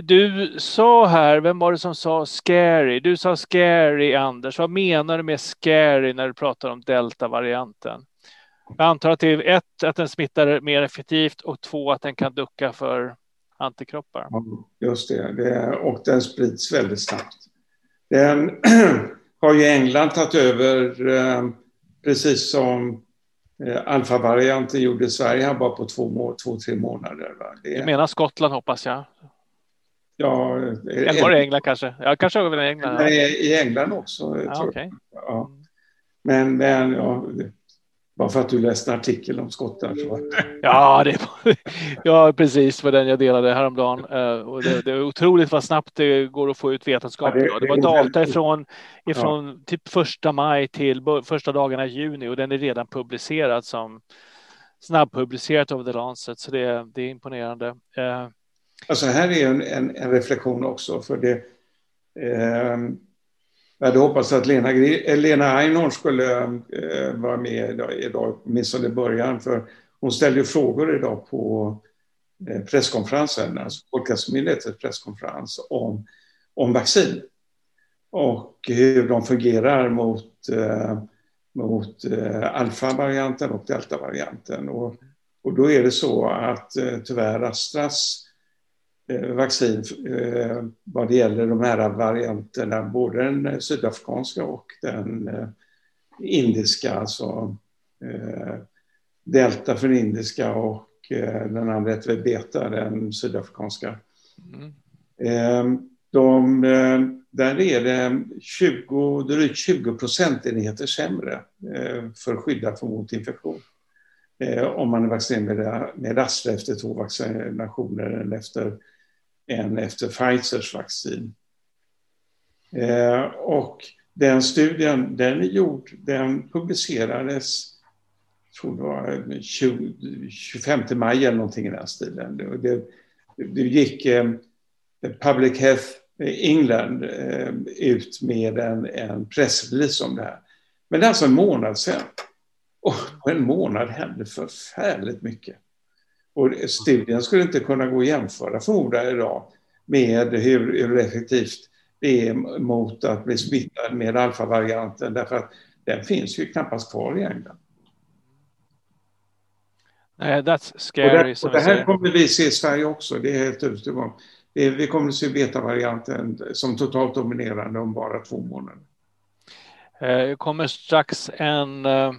du sa här, vem var det som sa scary? Du sa scary, Anders. Vad menar du med scary när du pratar om delta-varianten? Jag antar att det är ett, att den smittar mer effektivt och två, att den kan ducka för antikroppar. Just det, det och den sprids väldigt snabbt. Den har ju England tagit över, eh, precis som Eh, alfavarianten gjorde Sverige här bara på två, två tre månader. Det... Du menar Skottland hoppas jag? Ja. Eller var det England kanske? Ja, kanske över England. Nej, i England också. Ja, okay. ja. Men, men ja, bara för att du läste en artikel om skottar. Ja, det ja, precis var den jag delade häromdagen. Uh, och det, det är otroligt vad snabbt det går att få ut vetenskap. Ja, det, det, var data ifrån, ifrån ja. typ första maj till första dagarna i juni och den är redan publicerad som snabbpublicerat av The Lancet. Så det, det är imponerande. Uh, alltså här är en, en, en reflektion också. för det eh, jag hade hoppats att Lena, eh, Lena Einhorn skulle eh, vara med idag, idag åtminstone i början. För hon ställde frågor idag på eh, presskonferensen, alltså Folkhälsomyndighetens presskonferens om, om vaccin. Och hur de fungerar mot, eh, mot eh, alfa-varianten och delta-varianten. Och, och då är det så att eh, tyvärr Astras Eh, vaccin eh, vad det gäller de här varianterna, både den sydafrikanska och den eh, indiska, alltså delta för den indiska och den andra heter beta, den sydafrikanska. Mm. De, där är det 20, drygt 20 procentenheter sämre eh, för skyddat mot infektion. Eh, om man är vaccinerad med, Astra efter två vaccinationer än efter, än efter Pfizers vaccin. Eh, och den studien, den är gjord, den publicerades jag tror det var 20, 25 maj eller någonting i den stilen. Det, det, det gick eh, Public Health England eh, ut med en, en pressrelease om det här. Men det är alltså en månad sedan. Och på en månad hände förfärligt mycket. Och studien skulle inte kunna gå att jämföra förmodar idag med hur, hur effektivt det är mot att bli smittad med alfavarianten därför att den finns ju knappast kvar i England. Uh, that's scary. Och det, och det här kommer vi se i Sverige också, det är helt övertygad om. Vi kommer att se betavarianten som totalt dominerande om bara två månader. Det uh, kommer strax en, uh,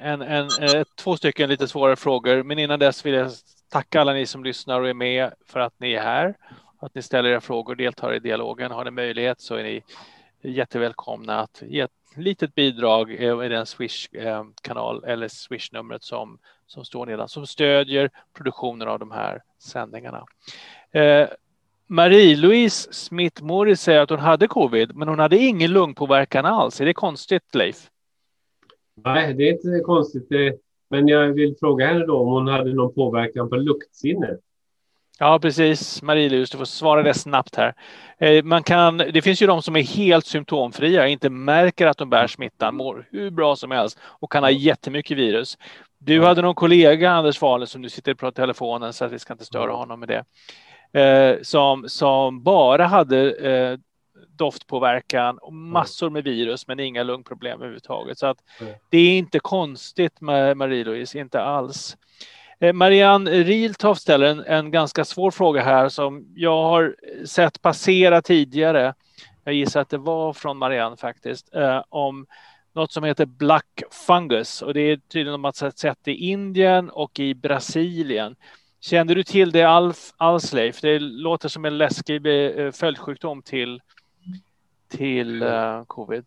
en, en, eh, två stycken lite svårare frågor, men innan dess vill jag tacka alla ni som lyssnar och är med för att ni är här att ni ställer era frågor och deltar i dialogen. Har ni möjlighet så är ni jättevälkomna att ge ett litet bidrag eh, i den Swish-kanal eh, eller Swish-numret som, som står nedan som stödjer produktionen av de här sändningarna. Eh, Marie-Louise Smith-Morris säger att hon hade covid, men hon hade ingen lungpåverkan alls. Är det konstigt, Leif? Nej, det är inte konstigt. Men jag vill fråga henne då om hon hade någon påverkan på luktsinnet. Ja, precis. Marie-Louise, du får svara det snabbt här. Eh, man kan, det finns ju de som är helt symptomfria, inte märker att de bär smittan, mår hur bra som helst och kan ha jättemycket virus. Du hade någon kollega, Anders Wahlen, som du sitter på telefonen så att vi ska inte störa honom med det, eh, som, som bara hade eh, doftpåverkan och massor med virus men inga lungproblem överhuvudtaget. Så att det är inte konstigt med Marie-Louise, inte alls. Eh, Marianne Rieltoft ställer en, en, ganska svår fråga här som jag har sett passera tidigare. Jag gissar att det var från Marianne faktiskt, eh, om något som heter Black Fungus och det är tydligen om att sett i Indien och i Brasilien. Kände du till det Alf Alsleif? Det låter som en läskig eh, följdsjukdom till, till uh, covid.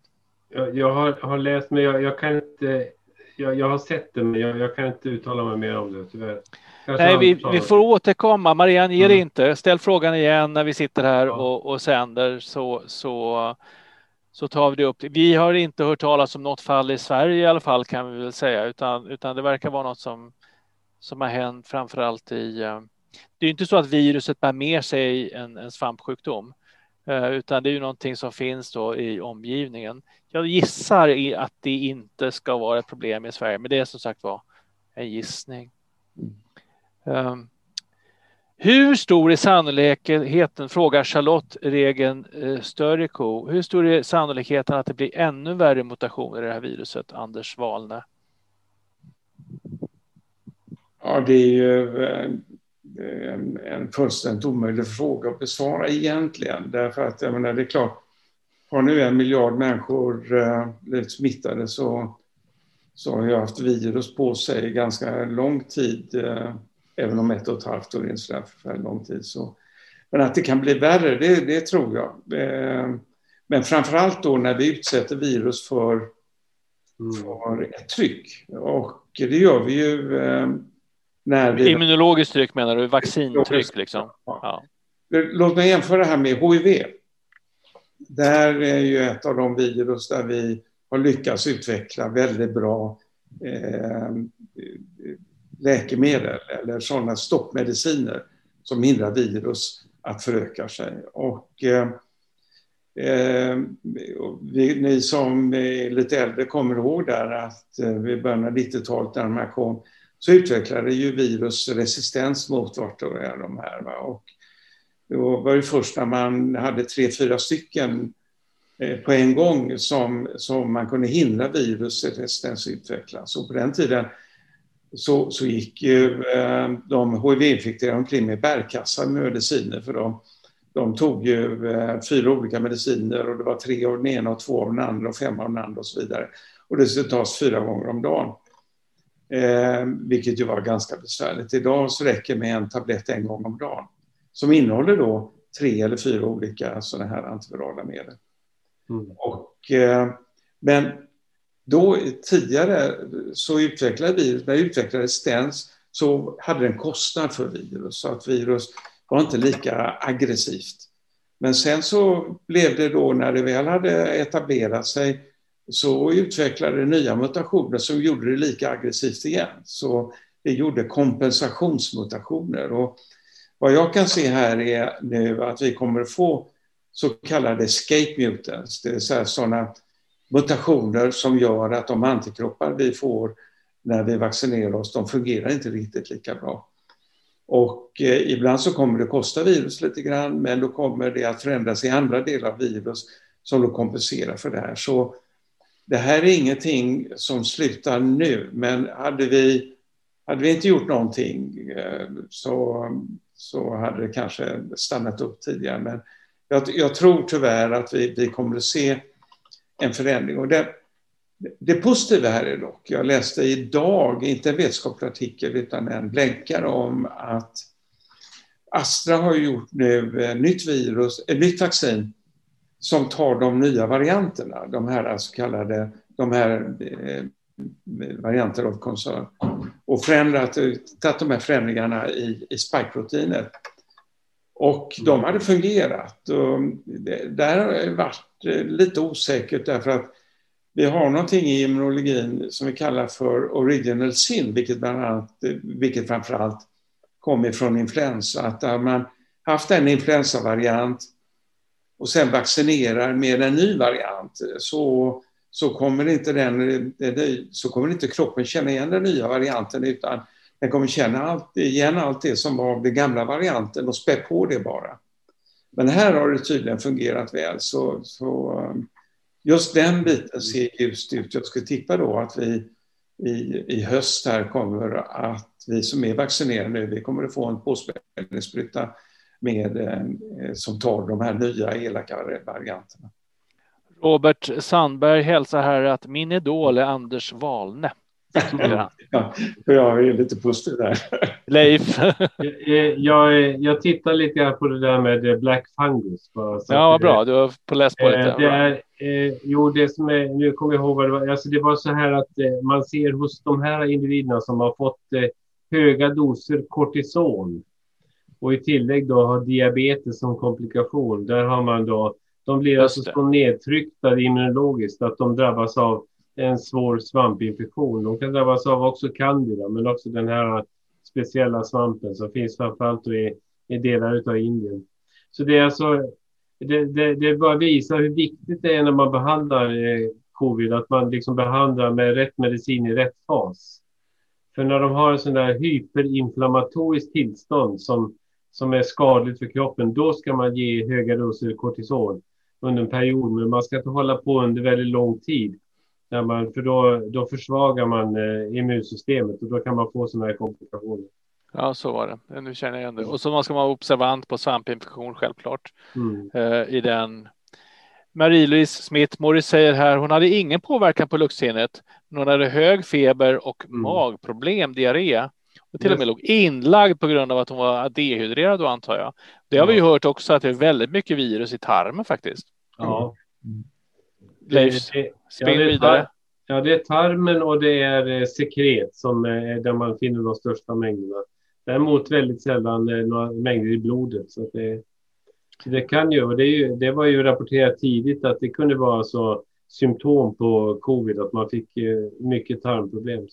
Jag, jag har, har, läst, men jag, jag kan inte jag, jag har sett det, men jag, kan inte uttala mig mer om det tyvärr. Kanske Nej, vi, vi får återkomma. Marianne, ge mm. inte. Ställ frågan igen när vi sitter här ja. och, och sänder så, så, så tar vi det upp. Vi har inte hört talas om något fall i Sverige i alla fall kan vi väl säga, utan, utan det verkar vara något som, som har hänt framför allt i... Eh, det är inte så att viruset bär med sig en, en svampsjukdom, Eh, utan det är ju någonting som finns då i omgivningen. Jag gissar att det inte ska vara ett problem i Sverige, men det är som sagt var en gissning. Um, hur stor är sannolikheten, frågar Charlotte Regen eh, Störiko, hur stor är sannolikheten att det blir ännu värre mutationer i det här viruset, Anders Wahlne? Ja, det är ju eh, en, en fullständigt omöjlig fråga att besvara egentligen, därför att jag menar, det är klart, har nu en miljard människor eh, blivit smittade så, så har jag haft virus på sig ganska lång tid, eh, även om ett och ett halvt år är en förfärligt lång tid. Så. Men att det kan bli värre, det, det tror jag. Eh, men framför allt då när vi utsätter virus för, mm. för ett tryck. Och det gör vi ju när vi... Immunologiskt tryck menar du? Vaccintryck liksom? Ja. Låt mig jämföra det här med HIV där är ju ett av de virus där vi har lyckats utveckla väldigt bra eh, läkemedel eller sådana stoppmediciner som hindrar virus att föröka sig. Och, eh, eh, vi, ni som är lite äldre kommer ihåg där att eh, vid början av 90-talet när de här kom så utvecklade ju virus resistens mot vart och de här. Va? Och det var ju först när man hade tre, fyra stycken eh, på en gång som, som man kunde hindra viruset utvecklas. Och på den tiden så, så gick ju eh, de hiv-infekterade omkring med bärkassar med mediciner för de, de tog ju eh, fyra olika mediciner och det var tre av den ena och två av den andra och fem av den andra och så vidare. Och det skulle tas fyra gånger om dagen. Eh, vilket ju var ganska besvärligt. Idag så räcker med en tablett en gång om dagen som innehåller då tre eller fyra olika sådana här antivirala medel. Mm. Och, eh, men då tidigare så utvecklade vi, när vi utvecklade Stens så hade det en kostnad för virus, så att virus var inte lika aggressivt. Men sen så blev det då när det väl hade etablerat sig så utvecklade det nya mutationer som gjorde det lika aggressivt igen. Så det gjorde kompensationsmutationer. Och vad jag kan se här är nu att vi kommer att få så kallade escape mutants, det vill säga sådana mutationer som gör att de antikroppar vi får när vi vaccinerar oss, de fungerar inte riktigt lika bra. Och eh, ibland så kommer det kosta virus lite grann, men då kommer det att förändras i andra delar av virus som då kompenserar för det här. Så det här är ingenting som slutar nu, men hade vi, hade vi inte gjort någonting eh, så, så hade det kanske stannat upp tidigare. Men jag, jag tror tyvärr att vi, vi kommer att se en förändring. Och det, det positiva här är dock, jag läste idag, inte en vetenskaplig artikel utan en blänkare om att Astra har gjort nu ett nytt virus, ett nytt vaccin som tar de nya varianterna, de här så kallade de här eh, varianter av koncern och förändrat, eh, tagit de här förändringarna i, i spikeproteinet. Och de hade fungerat. Och det, där har det varit eh, lite osäkert därför att vi har någonting i immunologin som vi kallar för original sin, vilket, bland annat, eh, vilket framförallt kommer från influensa. Att har man haft en influensavariant och sen vaccinerar med en ny variant så, så, kommer inte den, så kommer inte kroppen känna igen den nya varianten utan den kommer känna allt, igen allt det som var den gamla varianten och spä på det bara. Men här har det tydligen fungerat väl. Så, så just den biten ser ljust ut. Jag skulle tippa då att vi i, i höst här kommer att vi som är vaccinerade nu, vi kommer att få en påspädningsspruta med, eh, som tar de här nya elaka varianterna. Robert Sandberg hälsar här att min idol är Anders Wahlne. ja, jag är lite positiv där. Leif? jag, jag, jag tittar lite på det där med Black Fungus. ja, vad bra. Du har på läst på lite. Eh, det är, eh, jo, det som är, nu kommer jag ihåg vad det var. Alltså det var så här att man ser hos de här individerna som har fått höga doser kortison och i tillägg då har diabetes som komplikation. Där har man då, de blir alltså så nedtryckta immunologiskt att de drabbas av en svår svampinfektion. De kan drabbas av också candida, men också den här speciella svampen som finns framförallt i, i delar av Indien. Så det är alltså, det, det, det bara visar hur viktigt det är när man behandlar eh, covid, att man liksom behandlar med rätt medicin i rätt fas. För när de har en sån där hyperinflammatoriskt tillstånd som, som är skadligt för kroppen, då ska man ge höga doser kortison under en period, men man ska inte hålla på under väldigt lång tid. Där man, för då, då försvagar man eh, immunsystemet och då kan man få sådana här komplikationer. Ja, så var det. Nu känner jag igen det. Och så ska man vara observant på svampinfektion självklart mm. eh, i den. Marie-Louise Smith, Morris säger här, hon hade ingen påverkan på luktsinnet, men hon hade hög feber och mm. magproblem, diarré. Och till och med låg inlagd på grund av att hon var dehydrerad då antar jag. Det har ja. vi ju hört också att det är väldigt mycket virus i tarmen faktiskt. Ja. Mm. Leif, spring ja, vidare. Ja, det är tarmen och det är eh, sekret som är där man finner de största mängderna. Däremot väldigt sällan eh, några mängder i blodet. Så det, det kan ju, och det, ju, det var ju rapporterat tidigt att det kunde vara så symptom på covid, att man fick eh, mycket tarmproblem.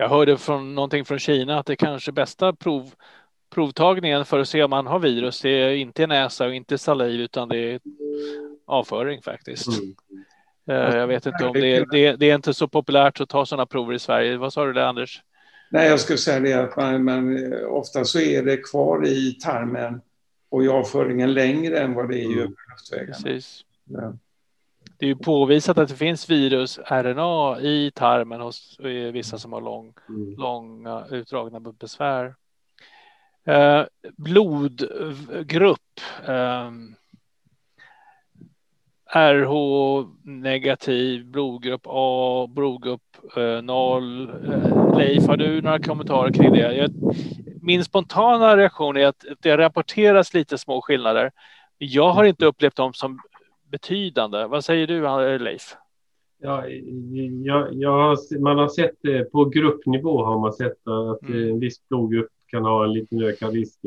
Jag hörde från någonting från Kina att det kanske bästa prov, provtagningen för att se om man har virus, det är inte näsa och inte saliv, utan det är avföring faktiskt. Mm. Eh, jag vet inte om det, det, det är inte så populärt att ta sådana prover i Sverige. Vad sa du där Anders? Nej, jag skulle säga det att man, man, ofta så är det kvar i tarmen och i avföringen längre än vad det är i mm. luftvägarna. Precis. Ja. Det är ju påvisat att det finns virus RNA i tarmen hos vissa som har lång, mm. långa utdragna besvär. Eh, blodgrupp. Eh, RH negativ, blodgrupp A, blodgrupp eh, 0. Eh, Leif, har du några kommentarer kring det? Jag, min spontana reaktion är att det rapporteras lite små skillnader. Jag har inte upplevt dem som betydande. Vad säger du, Leif? Ja, jag, jag, man har sett det på gruppnivå har man sett att mm. en viss blodgrupp kan ha en liten ökad risk.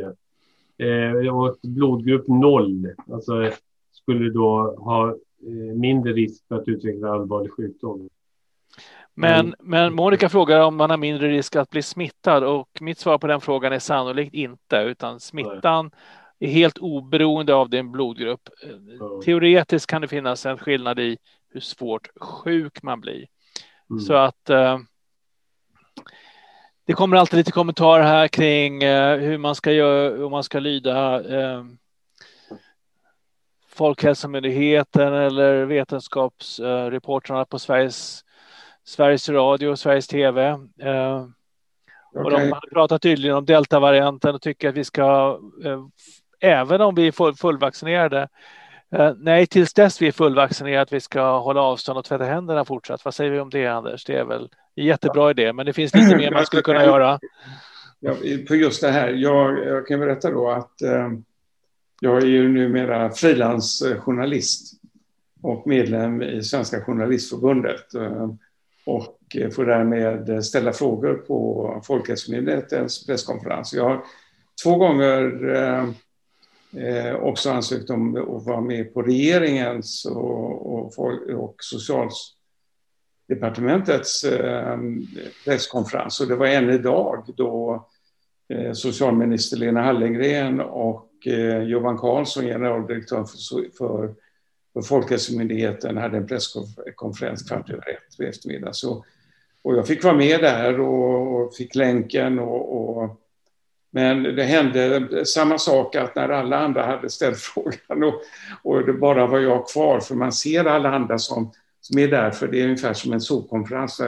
Eh, och blodgrupp 0 alltså, skulle då ha eh, mindre risk för att utveckla allvarlig sjukdom. Men, mm. men Monica frågar om man har mindre risk att bli smittad och mitt svar på den frågan är sannolikt inte, utan smittan är helt oberoende av din blodgrupp. Teoretiskt kan det finnas en skillnad i hur svårt sjuk man blir. Mm. Så att eh, det kommer alltid lite kommentarer här kring eh, hur man ska göra, hur man ska lyda eh, Folkhälsomyndigheten eller vetenskapsreportrarna på Sveriges, Sveriges Radio och Sveriges TV. Eh, okay. Och de har pratat tydligen om deltavarianten och tycker att vi ska, eh, även om vi är fullvaccinerade, eh, nej, tills dess vi är fullvaccinerade att vi ska hålla avstånd och tvätta händerna fortsatt. Vad säger vi om det, Anders? Det är väl en jättebra ja. idé, men det finns lite mer man skulle kunna göra. Ja, på just det här, jag, jag kan berätta då att eh, jag är ju numera frilansjournalist och medlem i Svenska Journalistförbundet eh, och får därmed ställa frågor på Folkhälsomyndighetens presskonferens. Jag har två gånger eh, eh, också ansökt om att vara med på regeringens och, och, och socialdepartementets eh, presskonferens. Och det var än idag då eh, socialminister Lena Hallengren och eh, Johan Carlsson, generaldirektör för, för, för Folkhälsomyndigheten, hade en presskonferens kvart över ett på eftermiddagen. Så, och jag fick vara med där och, och fick länken och, och men det hände samma sak att när alla andra hade ställt frågan och, och det bara var jag kvar, för man ser alla andra som, som är där, för det är ungefär som en solkonferens.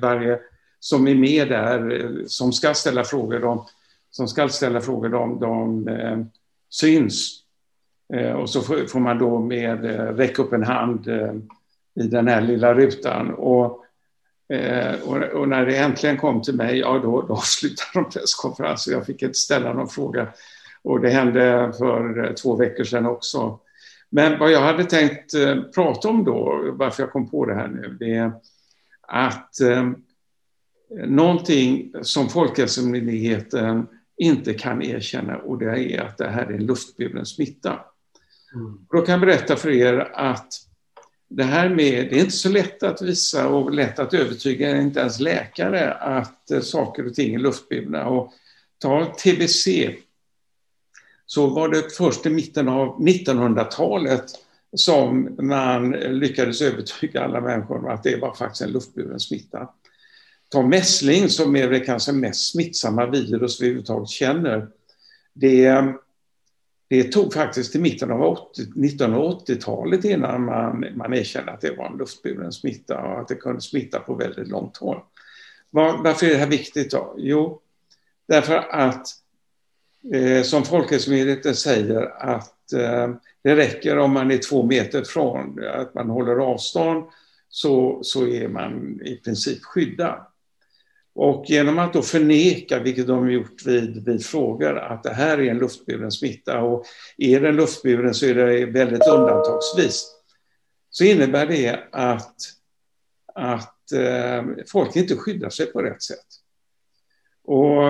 Varje som är med där, som ska ställa frågor, de, som ska ställa frågor, de, de eh, syns. Eh, och så får, får, man då med eh, räcka upp en hand eh, i den här lilla rutan. Och Eh, och, och, när det äntligen kom till mig, ja då, då avslutade de presskonferensen. Jag fick inte ställa någon fråga. Och det hände för eh, två veckor sedan också. Men vad jag hade tänkt eh, prata om då, varför jag kom på det här nu, det är att eh, någonting som Folkhälsomyndigheten inte kan erkänna och det är att det här är en luftburen smitta. Mm. Då kan jag berätta för er att det här med, det är inte så lätt att visa och lätt att övertyga, inte ens läkare, att eh, saker och ting är luftburna. Och ta TBC, så var det först i mitten av 1900-talet som man lyckades övertyga alla människor om att det var faktiskt en luftburen smitta. Ta mässling som är det kanske mest smittsamma virus vi överhuvudtaget känner. Det eh, det tog faktiskt till mitten av 1980-talet innan man, man erkände att det var en luftburen smitta och att det kunde smitta på väldigt långt håll. Var, varför är det här viktigt då? Jo, därför att eh, som Folkhälsomyndigheten säger att eh, det räcker om man är två meter från, att man håller avstånd så, så är man i princip skyddad. Och genom att då förneka, vilket de gjort vid, vid frågor, att det här är en luftburen smitta och är den luftburen så är det väldigt undantagsvis, så innebär det att, att eh, folk inte skyddar sig på rätt sätt. Och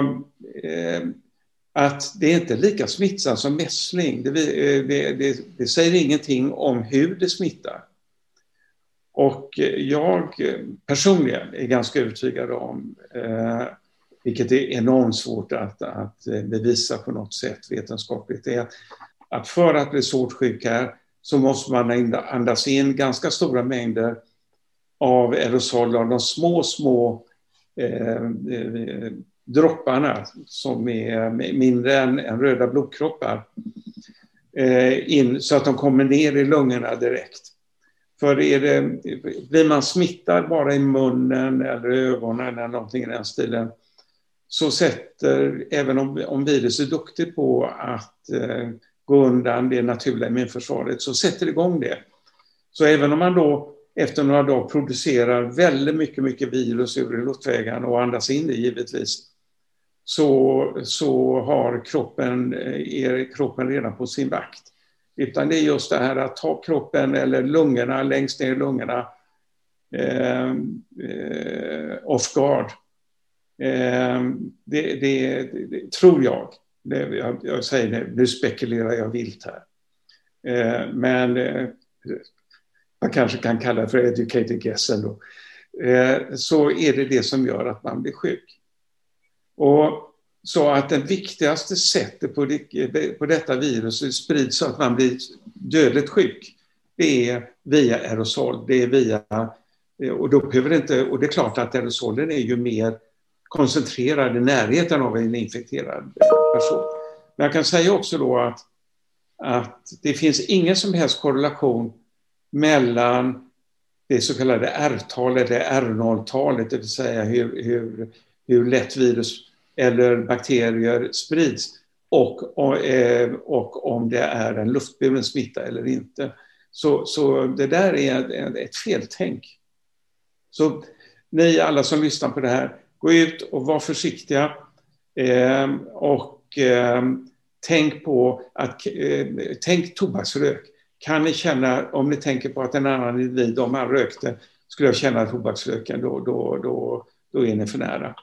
eh, att det är inte är lika smittsamt som mässling, det, eh, det, det, det säger ingenting om hur det smittar. Och eh, jag eh, personligen är ganska övertygad om, eh, vilket är enormt svårt att, att eh, bevisa på något sätt vetenskapligt, är att för att bli svårt sjuk här så måste man andas in ganska stora mängder av aerosol av de små, små eh, dropparna som är mindre än, än röda blodkroppar eh, in, så att de kommer ner i lungorna direkt. För är det, blir man smittad bara i munnen eller ögonen eller någonting i den stilen så sätter, även om, om virus är duktigt på att eh, gå undan det naturliga immunförsvaret, så sätter det igång det. Så även om man då efter några dagar producerar väldigt mycket, mycket virus ur luftvägarna och andas in det givetvis, så, så har kroppen, eh, är kroppen redan på sin vakt. Utan det är just det här att ta kroppen eller lungorna längst ner i lungorna eh, eh, off guard. Eh, det, det, det, tror jag. Det, jag, jag säger det, nu spekulerar jag vilt här. Eh, men eh, man kanske kan kalla det för educated guess ändå. Eh, så är det det som gör att man blir sjuk. Och så att det viktigaste sättet på, det, på detta virus sprids så att man blir dödligt sjuk, det är via aerosol. Det är via, och, då behöver det inte, och det är klart att aerosolen är ju mer koncentrerad i närheten av en infekterad person. Men jag kan säga också då att, att det finns ingen som helst korrelation mellan det så kallade R-talet, det R0-talet, det vill säga hur, hur, hur lätt virus eller bakterier sprids och, och, eh, och om det är en luftburen smitta eller inte. Så, så det där är ett feltänk. Så ni alla som lyssnar på det här, gå ut och var försiktiga eh, och eh, tänk på att, eh, tänk tobaksrök. Kan ni känna, om ni tänker på att en annan individ, om han rökte, skulle jag känna tobaksröken, då, då, då, då är ni för nära.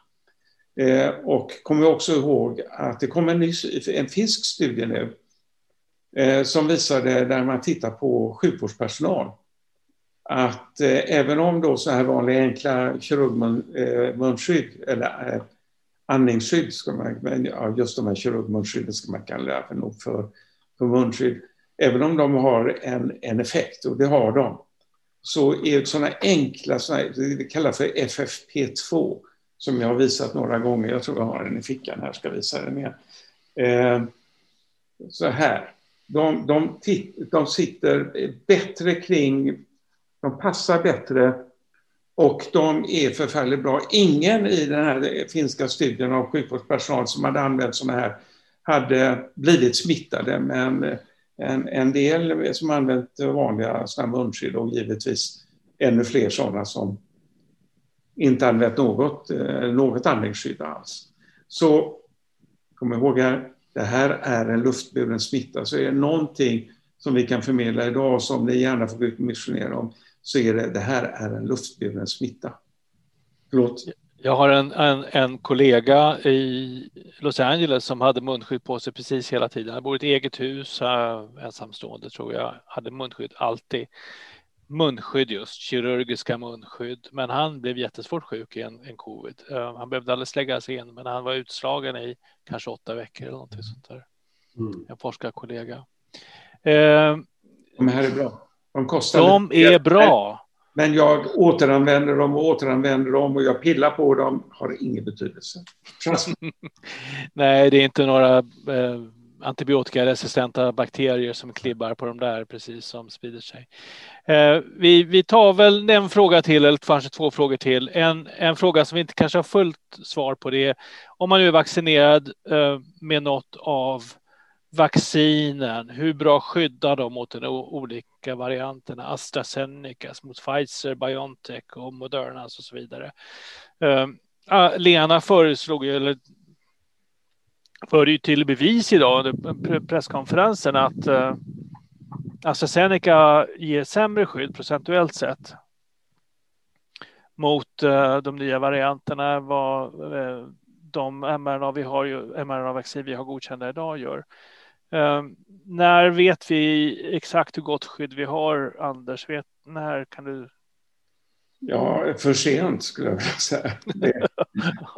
Eh, och kommer också ihåg att det kom en, ny, en finsk studie nu eh, som visade, där man tittar på sjukvårdspersonal, att eh, även om då så här vanliga enkla kirurgmunskydd eh, eller eh, andningsskydd, ska man, men, ja, just de här kirurgmunskydden ska man kalla det för, nog för, för munskydd, även om de har en, en effekt, och det har de, så är sådana enkla, såna, det kallas för FFP2, som jag har visat några gånger. Jag tror jag har den i fickan här, ska visa den igen. Eh, så här. De, de, de sitter bättre kring, de passar bättre och de är förfärligt bra. Ingen i den här finska studien av sjukvårdspersonal som hade använt sådana här hade blivit smittade, men en, en del som använt vanliga munskydd och givetvis ännu fler sådana som inte använt något, eh, något andningsskydd alls. Så kom ihåg här, det här är en luftburen smitta. Så är det någonting som vi kan förmedla idag som ni gärna får gå ut och missionera om, så är det det här är en luftburen smitta. Förlåt? Jag har en, en, en, kollega i Los Angeles som hade munskydd på sig precis hela tiden. Han bor i ett eget hus, eh, ensamstående tror jag, hade munskydd alltid munskydd just, kirurgiska munskydd. Men han blev jättesvårt sjuk i en, en covid. Uh, han behövde aldrig läggas in, men han var utslagen i kanske åtta veckor eller någonting sånt där. Mm. En forskarkollega. Uh, de här är bra. De kostar De är bra. Men jag återanvänder dem och återanvänder dem och jag pillar på dem. Har ingen betydelse. Nej, det är inte några eh, antibiotikaresistenta bakterier som klibbar på de där precis som sprider sig. Eh, vi, vi tar väl en fråga till, eller kanske två frågor till. En, en fråga som vi inte kanske har fullt svar på det är om man nu är vaccinerad eh, med något av vaccinen, hur bra skyddar de mot de olika varianterna? AstraZeneca, mot Pfizer, Biontech och Modernas och så vidare. Eh, ah, Lena föreslog, eller förde ju till bevis idag under presskonferensen att eh, AstraZeneca ger sämre skydd procentuellt sett mot eh, de nya varianterna vad eh, de mRNA vi har, mRNA-vaccin vi har godkända idag gör. Eh, när vet vi exakt hur gott skydd vi har, Anders? Vet, när kan du Ja, för sent skulle jag vilja säga. Det,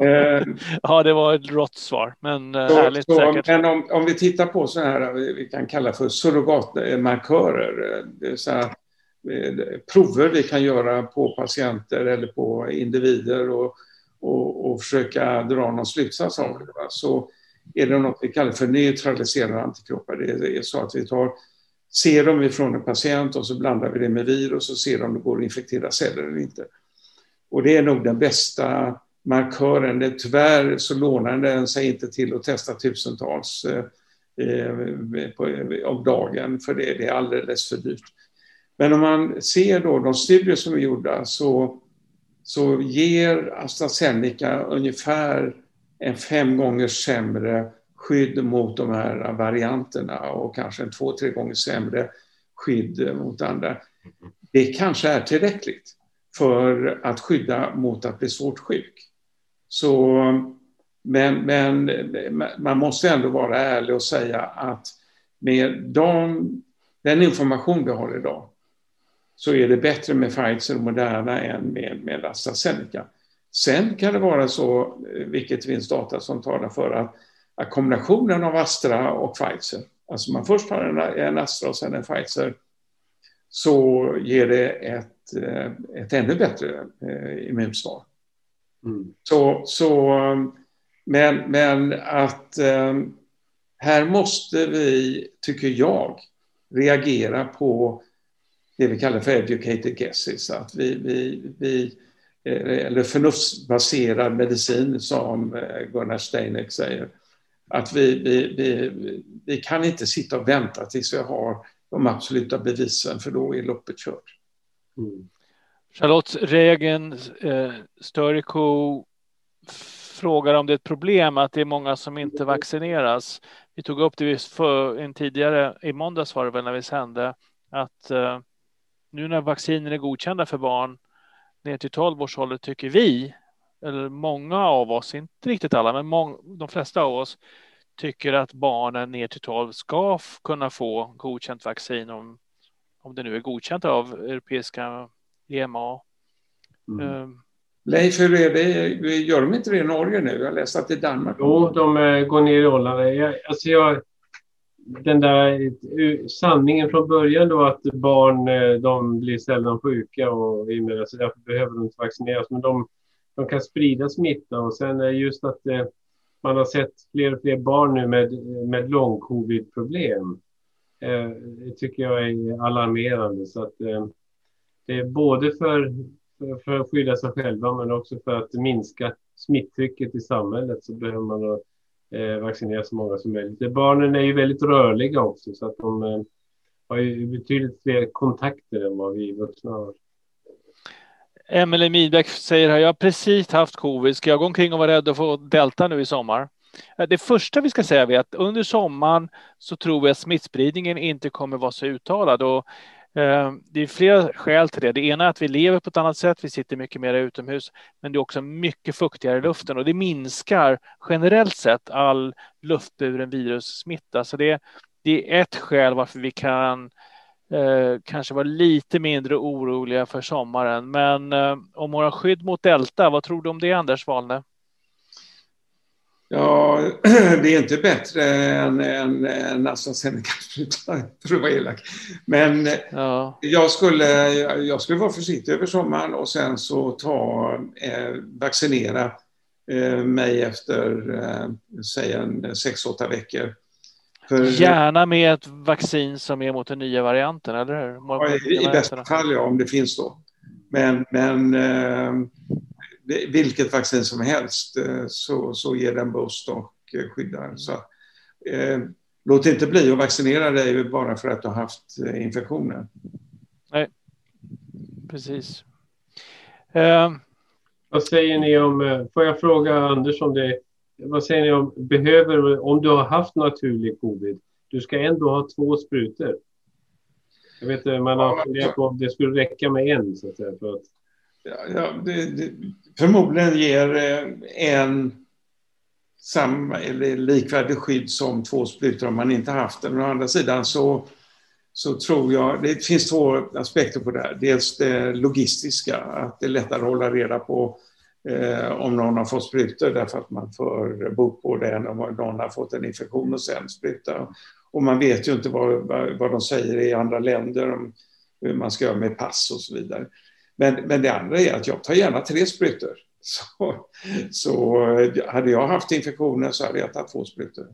eh, ja, det var ett rått svar, men eh, så, härligt så, säkert. Men om, om vi tittar på så här, vi kan kalla för surrogatmarkörer, så här, eh, prover vi kan göra på patienter eller på individer och, och, och försöka dra någon slutsats av det. Så är det något vi kallar för neutraliserande antikroppar. Det är så att vi tar serum ifrån en patient och så blandar vi det med virus och ser om det går att infektera celler eller inte. Och det är nog den bästa markören. Tyvärr så lånar den sig inte till att testa tusentals eh, på, om dagen, för det, det, är alldeles för dyrt. Men om man ser då de studier som är gjorda så, så ger AstraZeneca ungefär en fem gånger sämre skydd mot de här varianterna och kanske en två, tre gånger sämre skydd mot andra. Det kanske är tillräckligt för att skydda mot att bli svårt sjuk. Så, men, men man måste ändå vara ärlig och säga att med de, den information vi har idag så är det bättre med Pfizer och Moderna än med, med AstraZeneca. Sen kan det vara så, vilket finns data som talar för att, kombinationen av Astra och Pfizer, alltså man först har en, en Astra och sen en Pfizer, så ger det ett, ett ännu bättre eh, immunsvar. Mm. Så, så, men, men att eh, här måste vi, tycker jag, reagera på det vi kallar för educated guesses. Att vi, vi, vi, eh, eller förnuftsbaserad medicin som eh, Gunnar Steineck säger. Att vi, vi, vi, vi kan inte sitta och vänta tills vi har de absoluta bevisen för då är loppet kört. Mm. Charlotte Regen eh, Störico frågar om det är ett problem att det är många som inte vaccineras. Vi tog upp det för en tidigare, i måndags var det väl när vi sände, att eh, nu när vacciner är godkända för barn ner till 12 års ålder tycker vi, eller många av oss, inte riktigt alla, men de flesta av oss tycker att barnen ner till 12 ska kunna få godkänt vaccin om, om det nu är godkänt av europeiska EMA. Mm. Um, Leif, hur är det? Gör de inte det i Norge nu? Jag har läst att det är Danmark. Jo, de uh, går ner i åldrarna. Jag, alltså jag, den där sanningen från början då att barn eh, de blir sällan sjuka och så därför behöver de inte vaccineras. Men de, de kan sprida smitta och sen just att eh, man har sett fler och fler barn nu med, med lång covid-problem. Eh, det tycker jag är alarmerande. Så att, eh, det är både för, för, att skydda sig själva men också för att minska smittrycket i samhället så behöver man vaccinera så många som möjligt. Barnen är ju väldigt rörliga också så att de har ju betydligt fler kontakter än vad vi vuxna har. Emelie Midbeck säger här, jag har precis haft covid, ska jag gå omkring och vara rädd att få delta nu i sommar? Det första vi ska säga är att under sommaren så tror vi att smittspridningen inte kommer vara så uttalad och eh, det är flera skäl till det. Det ena är att vi lever på ett annat sätt. Vi sitter mycket mer utomhus, men det är också mycket fuktigare i luften och det minskar generellt sett all luftburen virussmitta. Så det, det är ett skäl varför vi kan eh, kanske vara lite mindre oroliga för sommaren. Men eh, om våra skydd mot delta, vad tror du om det, Anders Wahlne? Ja, det är inte bättre än, än, än AstraZeneca, för att vara elak. Men ja. jag, skulle, jag skulle vara försiktig över sommaren och sen så ta, eh, vaccinera eh, mig efter, eh, säg en 6-8 veckor. För, Gärna med ett vaccin som är mot den nya varianten, eller hur? Ja, I, bästa fall, ja, om det finns då. Men, men eh, vilket vaccin som helst eh, så, så ger den boost och eh, skyddar. Så, eh, låt inte bli att vaccinera dig bara för att du har haft eh, infektioner. Nej, precis. Eh. Vad säger ni om, får jag fråga Anders om det, vad säger ni om, behöver, om du har haft naturlig covid, du ska ändå ha två sprutor. Jag vet inte, man har funderat på om det skulle räcka med en så att säga. För att... Ja, det, det, förmodligen ger eh, en samma eller likvärdig skydd som två sprutor om man inte haft den. Å andra sidan så, så tror jag, det finns två aspekter på det här. Dels det logistiska, att det är lättare att hålla reda på eh, om någon har fått sprutor därför att man får bok på det än om någon har fått en infektion och sen spruta. Och man vet ju inte vad, vad, vad de säger i andra länder om hur man ska göra med pass och så vidare. Men, men det andra är att jag tar gärna tre sprutor. Så, så hade jag haft infektionen så hade jag tagit två sprutor.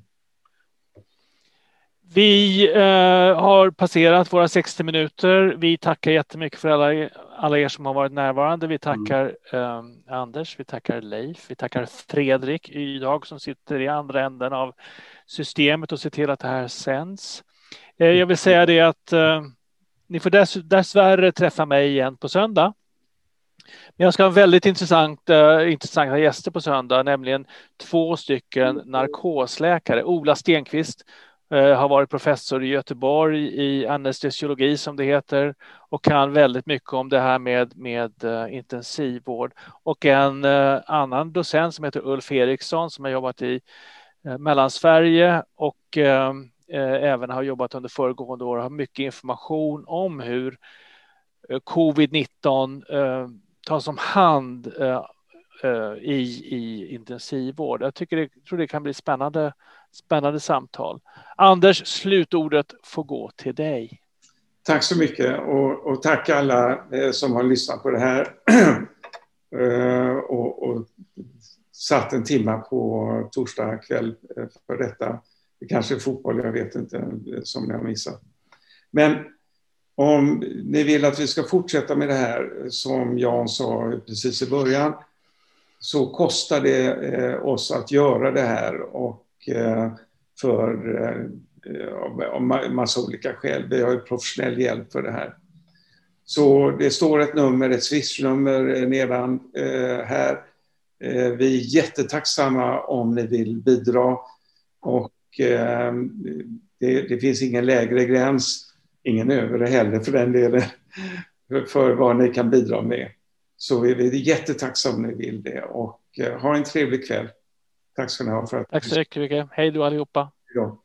Vi eh, har passerat våra 60 minuter. Vi tackar jättemycket för alla, alla er som har varit närvarande. Vi tackar mm. eh, Anders, vi tackar Leif, vi tackar Fredrik idag som sitter i andra änden av systemet och ser till att det här sänds. Eh, jag vill säga det att eh, ni får dess, dessvärre träffa mig igen på söndag. Jag ska ha väldigt intressant, uh, intressanta gäster på söndag, nämligen två stycken narkosläkare. Ola Stenqvist Eh, har varit professor i Göteborg i anestesiologi som det heter och kan väldigt mycket om det här med, med eh, intensivvård. Och en eh, annan docent som heter Ulf Eriksson som har jobbat i Mellansverige och även har jobbat under föregående år har mycket information om hur covid-19 tas om hand eh, i, i intensivvård. Jag tycker det, tror det kan bli spännande, spännande samtal. Anders, slutordet får gå till dig. Tack så mycket och, och tack alla eh, som har lyssnat på det här eh, och, och satt en timma på torsdag kväll eh, för detta. Det kanske är fotboll, jag vet inte, som ni har missat. Men om ni vill att vi ska fortsätta med det här, som Jan sa precis i början, så kostar det oss att göra det här och Eh, för eh, av massa olika skäl. Vi har ju professionell hjälp för det här. Så det står ett nummer, ett swishnummer eh, nedan här. Vi är jättetacksamma om ni vill bidra och det, det finns ingen lägre gräns ingen övre heller för den delen, för vad ni kan bidra med. Så vi är jättetacksamma om ni vill det och ha en trevlig kväll. Tack ska ni ha. För att... Tack så mycket. Hej då allihopa. Ja.